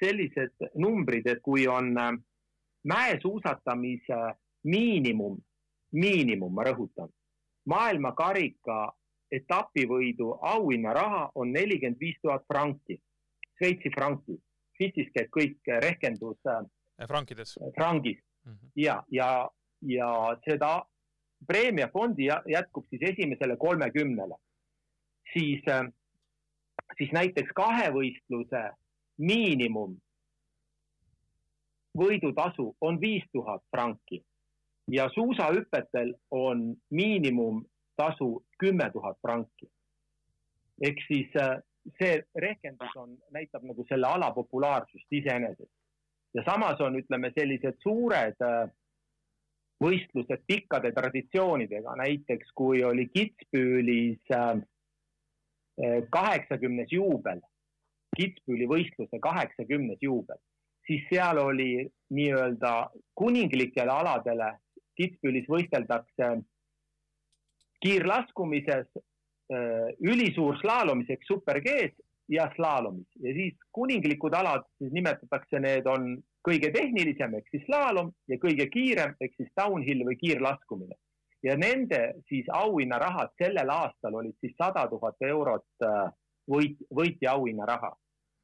sellised numbrid, et kui on äh, mäesuusatamise miinimum, miinimum, ma rõhutan, maailmakarika etapivõidu auhinnaraha on nelikümmend viis tuhat franki, Šveitsi franki. Šveitsis käib kõik rehkendus äh, frankides, frangis mm -hmm. ja, ja, ja seda preemiafondi jätkub siis esimesele kolmekümnele. siis, äh, siis näiteks kahevõistluse miinimum võidutasu on viis tuhat franki ja suusahüpetel on miinimumtasu kümme tuhat franki. ehk siis äh, see rehkendus on, näitab nagu selle ala populaarsust iseenesest. ja samas on, ütleme, sellised suured äh, võistlused pikkade traditsioonidega, näiteks kui oli Kitzbühelis äh, kaheksakümnes juubel, Kitzbüheli võistluse kaheksakümnes juubel siis seal oli nii-öelda kuninglikele aladele, Kitzbühelis võisteldakse kiirlaskumises, äh, ülisuur slaalomis ehk super G-s ja slaalomis. Ja siis kuninglikud alad, siis nimetatakse, need on kõige tehnilisem ehk siis slaalom ja kõige kiirem ehk siis downhill või kiirlaskumine. ja nende siis auhinnarahad sellel aastal olid siis sada tuhat eurot äh, võit, võitja auhinnaraha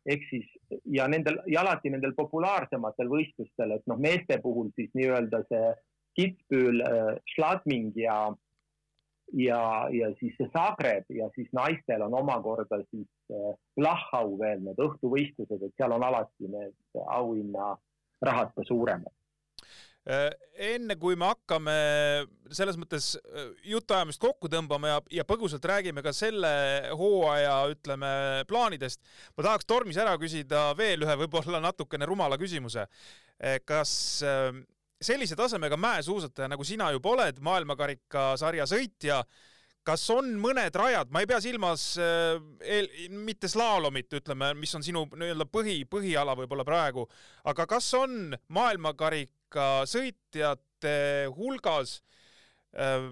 ehk siis ja nendel ja alati nendel populaarsematel võistlustel, et noh, meeste puhul siis nii-öelda see Kitzbühel äh,, Schladming ja ja, ja siis see Zagreb ja siis naistel on omakorda siis äh, Lahhau veel need õhtuvõistlused, et seal on alati need auhinnarahad ka suuremad Äh, enne kui me hakkame selles mõttes äh, jutuajamist kokku tõmbama ja, ja põgusalt räägime ka selle hooaja, ütleme, plaanidest, ma tahaks Tormis ära küsida veel ühe võib-olla natukene rumala küsimuse. Äh, kas sellise tasemega mäesuusataja, nagu sina juba oled, maailmakarikasarja sõitja, kas on mõned rajad, ma ei pea silmas eel, mitte slaalomit, ütleme, mis on sinu nii-öelda põhi, põhiala võib-olla praegu, aga kas on maailmakarik ka sõitjate hulgas äh,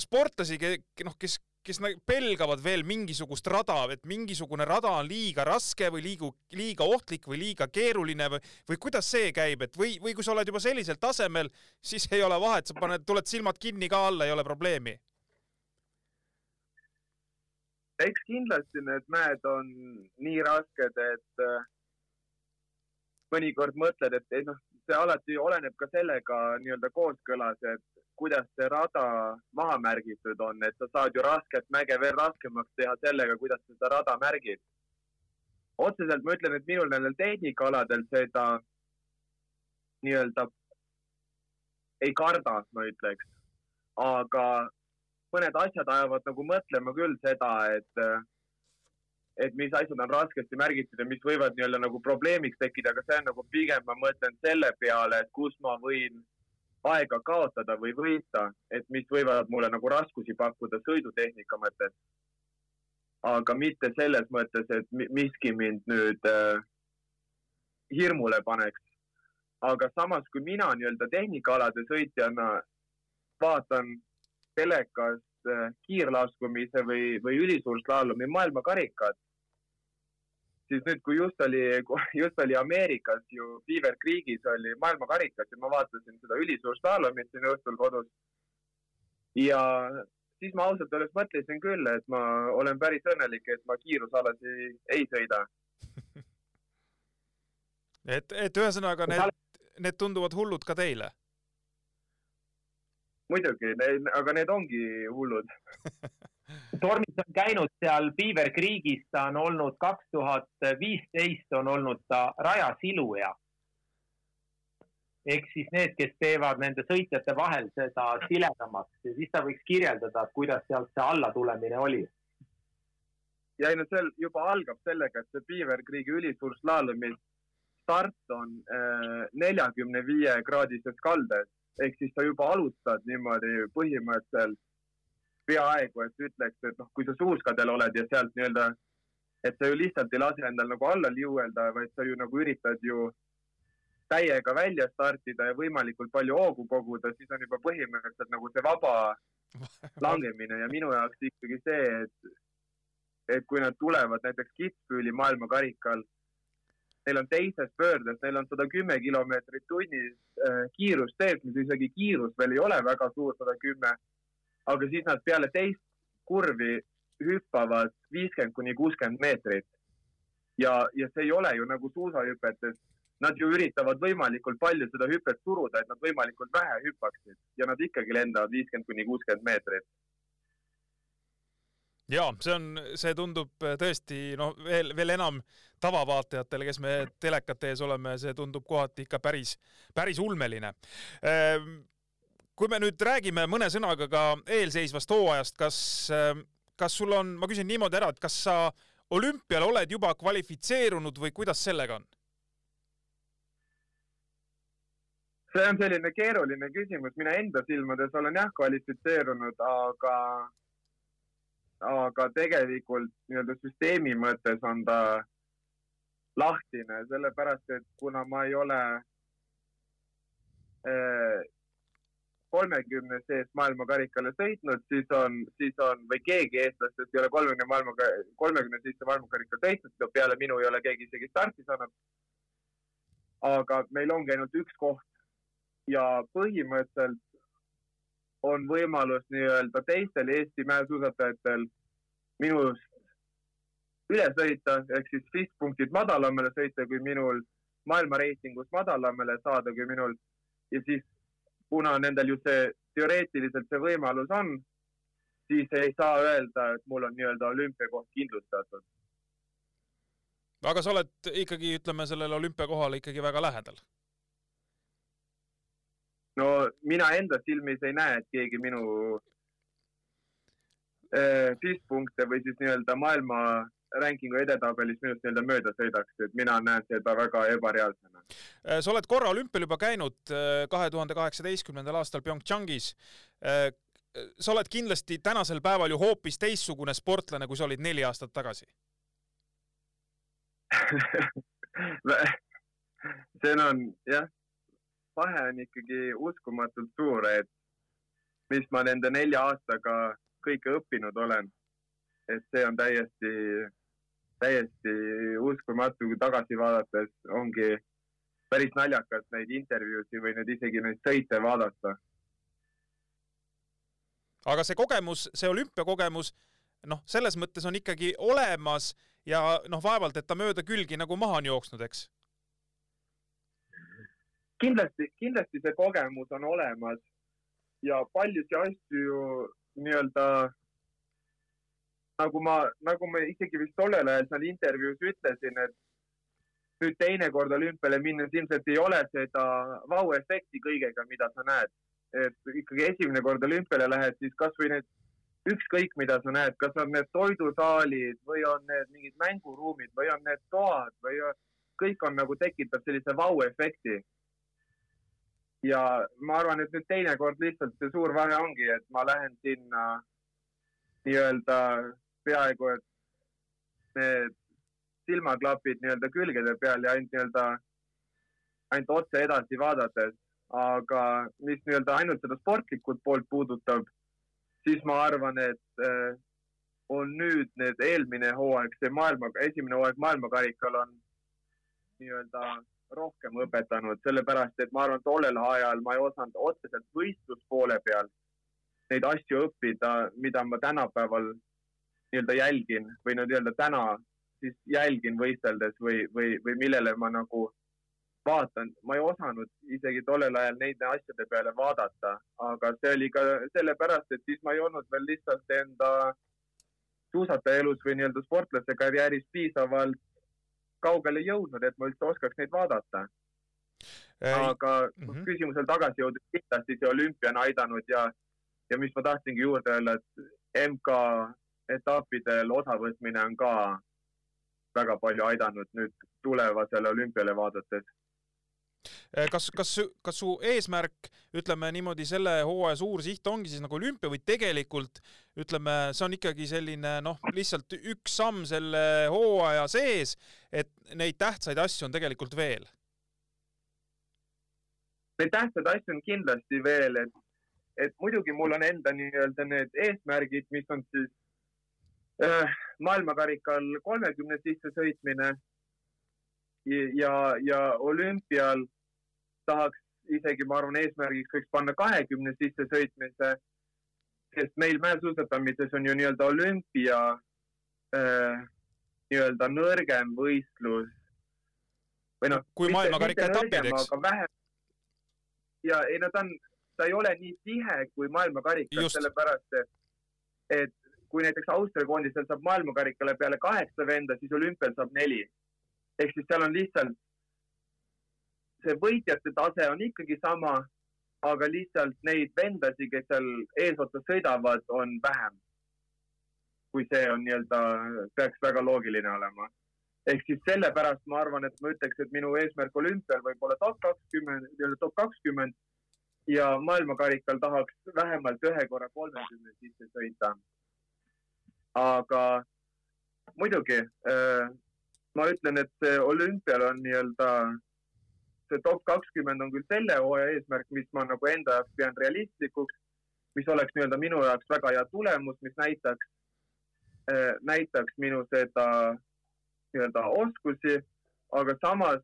sportlasi, noh, kes, kes pelgavad veel mingisugust rada, et mingisugune rada on liiga raske või liigu, liiga ohtlik või liiga keeruline või, või kuidas see käib, et või, või kui sa oled juba sellisel tasemel, siis ei ole vahet, sa paned, tuled silmad kinni ka alla, ei ole probleemi eks kindlasti need mäed on nii rasked, et äh, mõnikord mõtled, et noh, see alati oleneb ka sellega nii-öelda kooskõlas, et kuidas see rada maha märgitud on, et sa saad ju rasket mäge veel raskemaks teha sellega, kuidas sa seda rada märgid. otseselt ma ütlen, et minul nendel tehnikaaladel seda nii-öelda ei karda, ma ütleks. aga mõned asjad ajavad nagu mõtlema küll seda, et et mis asjad on raskesti märgitud ja mis võivad nii-öelda nagu probleemiks tekkida, aga see on nagu pigem ma mõtlen selle peale, et kus ma võin aega kaotada või võita, et mis võivad mulle nagu raskusi pakkuda sõidutehnika mõttes. aga mitte selles mõttes, et miski mind nüüd äh, hirmule paneks. aga samas, kui mina nii-öelda tehnikaalade sõitjana vaatan telekas äh, kiirlaskumise või, või ülisuurslaalumi maailmakarikat, siis nüüd, kui just oli, just oli Ameerikas ju Beaver Creekis oli maailmakarikas ja ma vaatasin seda ülisuurslaalumit siin õhtul kodus. ja siis ma ausalt öeldes mõtlesin küll, et ma olen päris õnnelik, et ma kiirusalasi ei sõida et, et ühesõnaga need, need tunduvad hullud ka teile? Muidugi, aga need ongi hullud Tormis on käinud seal Beaver Creekis, ta on olnud kaks tuhat viisteist on olnud ta rajasiluja. ehk siis need, kes teevad nende sõitjate vahel seda siledamaks ja siis ta võiks kirjeldada, kuidas sealt see allatulemine oli. ja ei no seal juba algab sellega, et see Beaver Creeki ülisuur slaalomil start on äh, neljakümne viie kraadises kaldes ehk siis sa juba alustad niimoodi põhimõtteliselt peaaegu, et ütleks, et noh, kui sa suuskadel oled ja sealt nii-öelda, et sa ju lihtsalt ei lase endal nagu alla liuelda, vaid sa ju nagu üritad ju täiega välja startida ja võimalikult palju hoogu koguda, siis on juba põhimõtteliselt nagu see vaba langemine ja minu jaoks ikkagi see, et, et kui nad tulevad näiteks Kitzbüheli maailmakarikal neil on teises pöördes, neil on sada kümme kilomeetrit tunnis äh, kiirusteed, mis isegi kiirus veel ei ole väga suur, sada kümme. aga siis nad peale teist kurvi hüppavad viiskümmend kuni kuuskümmend meetrit. ja, ja see ei ole ju nagu suusahüpetes, nad ju üritavad võimalikult palju seda hüpet suruda, et nad võimalikult vähe hüppaksid ja nad ikkagi lendavad viiskümmend kuni kuuskümmend meetrit ja see on, see tundub tõesti noh, veel, veel enam tavavaatajatele, kes me telekate ees oleme, see tundub kohati ikka päris, päris ulmeline. Ähm, kui me nüüd räägime mõne sõnaga ka eelseisvast hooajast, kas, ähm, kas sul on, ma küsin niimoodi ära, et kas sa olümpiale oled juba kvalifitseerunud või kuidas sellega on? see on selline keeruline küsimus, mina enda silmades olen jah kvalifitseerunud, aga aga tegelikult nii-öelda süsteemi mõttes on ta lahtine, sellepärast et kuna ma ei ole eh, kolmekümne sees maailmakarikale sõitnud, siis on, siis on või keegi eestlastest ei ole kolmekümne maailma, kolmekümne sisse maailmakarikal sõitnud, peale minu ei ole keegi isegi starti saanud. aga meil ongi ainult üks koht ja põhimõtteliselt on võimalus nii-öelda teistel Eesti mäesuusatajatel minust üle sõita ehk siis FIS punktid madalamale sõita kui minul, maailma reitingus madalamale saada kui minul ja siis kuna nendel ju see teoreetiliselt see võimalus on, siis ei saa öelda, et mul on nii-öelda olümpiakoht kindlustatud. aga sa oled ikkagi, ütleme, sellele olümpiakohale ikkagi väga lähedal no mina enda silmis ei näe, et keegi minu äh, FIS-punkte või siis nii-öelda maailma rankingu edetabelis minust nii-öelda mööda sõidaks, et mina näen seda väga ebareaalsena. Äh, sa oled korra olümpial juba käinud äh, kahe tuhande kaheksateistkümnendal aastal PyeongChangis. sa oled kindlasti tänasel päeval ju hoopis teistsugune sportlane, kui sa olid neli aastat tagasi see on jah, vahe on ikkagi uskumatult suur, et mis ma nende nelja aastaga kõike õppinud olen. et see on täiesti, täiesti uskumatu, tagasi vaadates ongi päris naljakas neid intervjuusid või nüüd isegi neid sõite vaadata. aga see kogemus, see olümpiakogemus, noh, selles mõttes on ikkagi olemas ja noh, vaevalt, et ta mööda külgi nagu maha on jooksnud, eks kindlasti, kindlasti see kogemus on olemas ja paljusid asju ju nii-öelda nagu ma, nagu ma isegi vist tollel ajal seal intervjuus ütlesin, et nüüd teinekord olümpiale minnes ilmselt ei ole seda vau-efekti kõigega, mida sa näed. et ikkagi esimene kord olümpiale lähed, siis kasvõi need ükskõik, mida sa näed, kas on need toidusaalid või on need mingid mänguruumid või on need toad või kõik on nagu tekitab sellise vau-efekti ja ma arvan, et nüüd teinekord lihtsalt see suur vahe ongi, et ma lähen sinna nii-öelda peaaegu, et need silmaklapid nii-öelda külgede peal ja ainult nii-öelda, ainult otse edasi vaadates. aga mis nii-öelda ainult seda sportlikult poolt puudutab, siis ma arvan, et äh, on nüüd need eelmine hooaeg, see maailma, esimene hooaeg maailmakarikal on nii-öelda rohkem õpetanud, sellepärast et ma arvan, tollel ajal ma ei osanud otseselt võistluspoole peal neid asju õppida, mida ma tänapäeval nii-öelda jälgin või nii-öelda täna siis jälgin võisteldes või, või, või millele ma nagu vaatan, ma ei osanud isegi tollel ajal neid asjade peale vaadata, aga see oli ka sellepärast, et siis ma ei olnud veel lihtsalt enda suusatajaelus või nii-öelda sportlase karjääris piisavalt kaugele jõudnud, et ma üldse oskaks neid vaadata. aga mm -hmm. küsimusel tagasi jõudes, kindlasti see olümpia on aidanud ja, ja mis ma tahtsingi juurde öelda, et MK etappidel osavõtmine on ka väga palju aidanud nüüd tulevasele olümpiale vaadates kas, kas, kas su eesmärk, ütleme niimoodi, selle hooaja suur siht ongi siis nagu olümpia või tegelikult ütleme, see on ikkagi selline noh, lihtsalt üks samm selle hooaja sees, et neid tähtsaid asju on tegelikult veel? Neid tähtsaid asju on kindlasti veel, et, et muidugi mul on enda nii-öelda need eesmärgid, mis on siis maailmakarikal kolmekümne sisse sõitmine ja, ja olümpial tahaks isegi, ma arvan, eesmärgiks võiks panna kahekümne sisse sõitmise, sest meil mäesuusatamises on ju nii-öelda olümpia äh, nii-öelda nõrgem võistlus. või noh. kui maailmakarika etapid, eks. ja ei no ta on, ta ei ole nii tihe kui maailmakarikas, sellepärast et, et kui näiteks Austria koondisel saab maailmakarikale peale kaheksa venda, siis olümpial saab neli. ehk siis seal on lihtsalt see võitjate tase on ikkagi sama, aga lihtsalt neid vendasi, kes seal eesotsas sõidavad, on vähem. kui see on nii-öelda, peaks väga loogiline olema. ehk siis sellepärast ma arvan, et ma ütleks, et minu eesmärk olümpial võib olla top kakskümmend, nii-öelda top kakskümmend ja maailmakarikal tahaks vähemalt ühe korra kolmekümne sisse sõita. Aga muidugi äh, ma ütlen, et olümpial on nii-öelda see top kakskümmend on küll selle hooaja eesmärk, mis ma nagu enda jaoks pean realistlikuks, mis oleks nii-öelda minu jaoks väga hea tulemus, mis näitaks äh,, näitaks minu seda nii-öelda oskusi, aga samas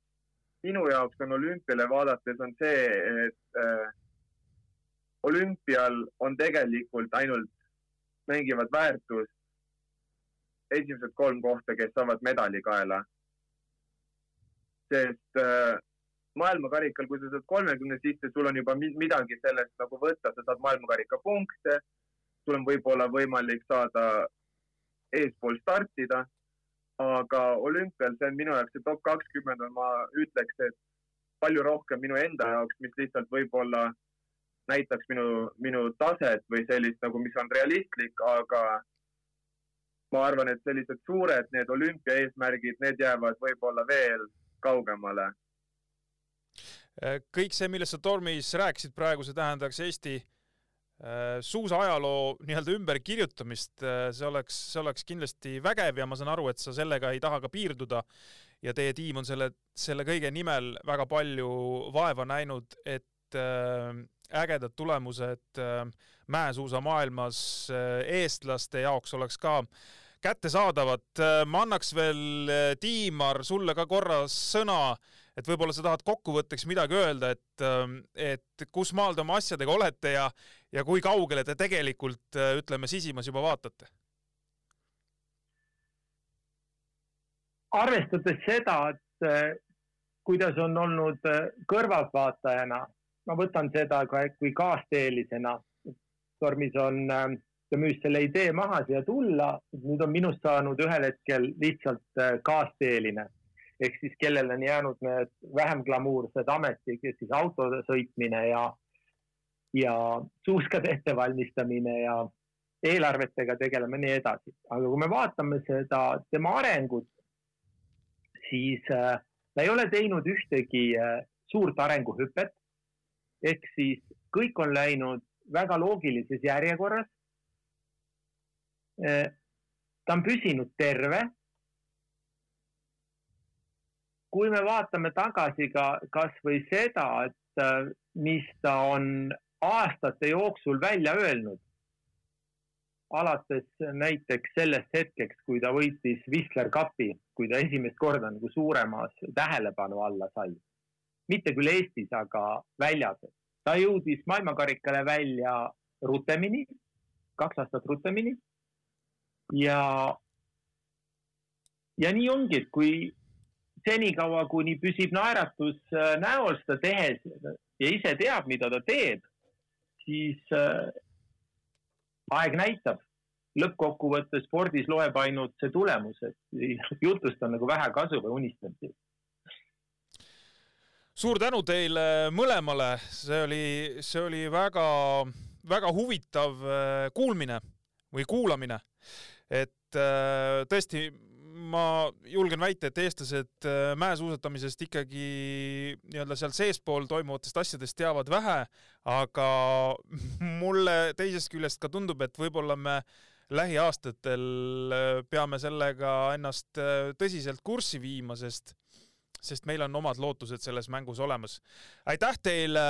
minu jaoks on olümpiale vaadates on see, et äh, olümpial on tegelikult ainult, mängivad väärtust esimesed kolm kohta, kes saavad medali kaela. sest äh, maailmakarikal, kui sa saad kolmekümne sisse, sul on juba midagi sellest nagu võtta, sa saad maailmakarika punkte, sul on võib-olla võimalik saada eespool startida, aga olümpial, see on minu jaoks see top kakskümmend on, ma ütleks, et palju rohkem minu enda jaoks, mis lihtsalt võib-olla näitaks minu, minu taset või sellist nagu, mis on realistlik, aga ma arvan, et sellised suured need olümpia eesmärgid, need jäävad võib-olla veel kaugemale. Äh, kõik see, millest sa Tormis rääkisid praegu, see tähendaks Eesti äh, suusaajaloo nii-öelda ümberkirjutamist, äh, see oleks, see oleks kindlasti vägev ja ma saan aru, et sa sellega ei taha ka piirduda. Ja teie tiim on selle, selle kõige nimel väga palju vaeva näinud, et ägedad tulemused mäesuusamaailmas eestlaste jaoks oleks ka kättesaadavad. ma annaks veel, Tiimar, sulle ka korra sõna et võib-olla sa tahad kokkuvõtteks midagi öelda, et, ähm, et kus maal te oma asjadega olete ja, ja kui kaugele te tegelikult, äh, ütleme, sisimas juba vaatate? arvestades seda, et äh, kuidas on olnud äh, kõrvaltvaatajana, ma võtan seda ka kui kaasteelisena. Tormis on, ta müüs selle idee maha siia tulla, nüüd on minust saanud ühel hetkel lihtsalt kaasteeline ehk siis kellele on jäänud need vähem glamuursed ametid, siis autode sõitmine ja, ja suuskade ettevalmistamine ja eelarvetega tegeleme nii edasi. aga kui me vaatame seda tema arengut, siis äh, ta ei ole teinud ühtegi äh, suurt arenguhüpet. ehk siis kõik on läinud väga loogilises järjekorras äh,. Ta on püsinud terve kui me vaatame tagasi ka kasvõi seda, et äh, mis ta on aastate jooksul välja öelnud, alates näiteks sellest hetkeks, kui ta võitis Whistler Cupi, kui ta esimest korda nagu suuremas tähelepanu alla sai. mitte küll Eestis, aga väljas. ta jõudis maailmakarikale välja rutemini, kaks aastat rutemini. Ja, ja nii ongi, et kui senikaua, kuni püsib naeratus äh, näol seda tehes ja ise teab, mida ta teeb, siis äh, aeg näitab. lõppkokkuvõttes spordis loeb ainult see tulemus, et jutust on nagu vähe kasu või unistamisest. suur tänu teile mõlemale, see oli, see oli väga, väga huvitav äh, kuulmine või kuulamine. Et äh, tõesti ma julgen väita, et eestlased äh, mäesuusatamisest ikkagi nii-öelda seal seespool toimuvatest asjadest teavad vähe, aga mulle teisest küljest ka tundub, et võib-olla me lähiaastatel äh, peame sellega ennast tõsiselt kurssi viima, sest sest meil on omad lootused selles mängus olemas. aitäh teile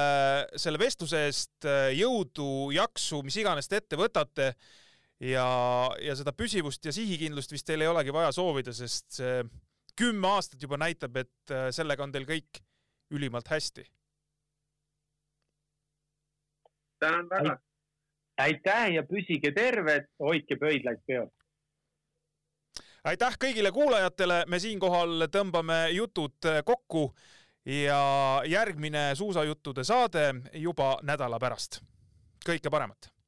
selle vestluse eest, jõudu, jaksu, mis iganes te ette võtate ja, ja seda püsivust ja sihikindlust vist teil ei olegi vaja soovida, sest see kümme aastat juba näitab, et äh, sellega on teil kõik ülimalt hästi. tänan väga. aitäh ja püsige terved, hoidke pöidlaid peos. aitäh kõigile kuulajatele, me siinkohal tõmbame jutud äh, kokku ja järgmine suusajuttude saade juba nädala pärast. kõike paremat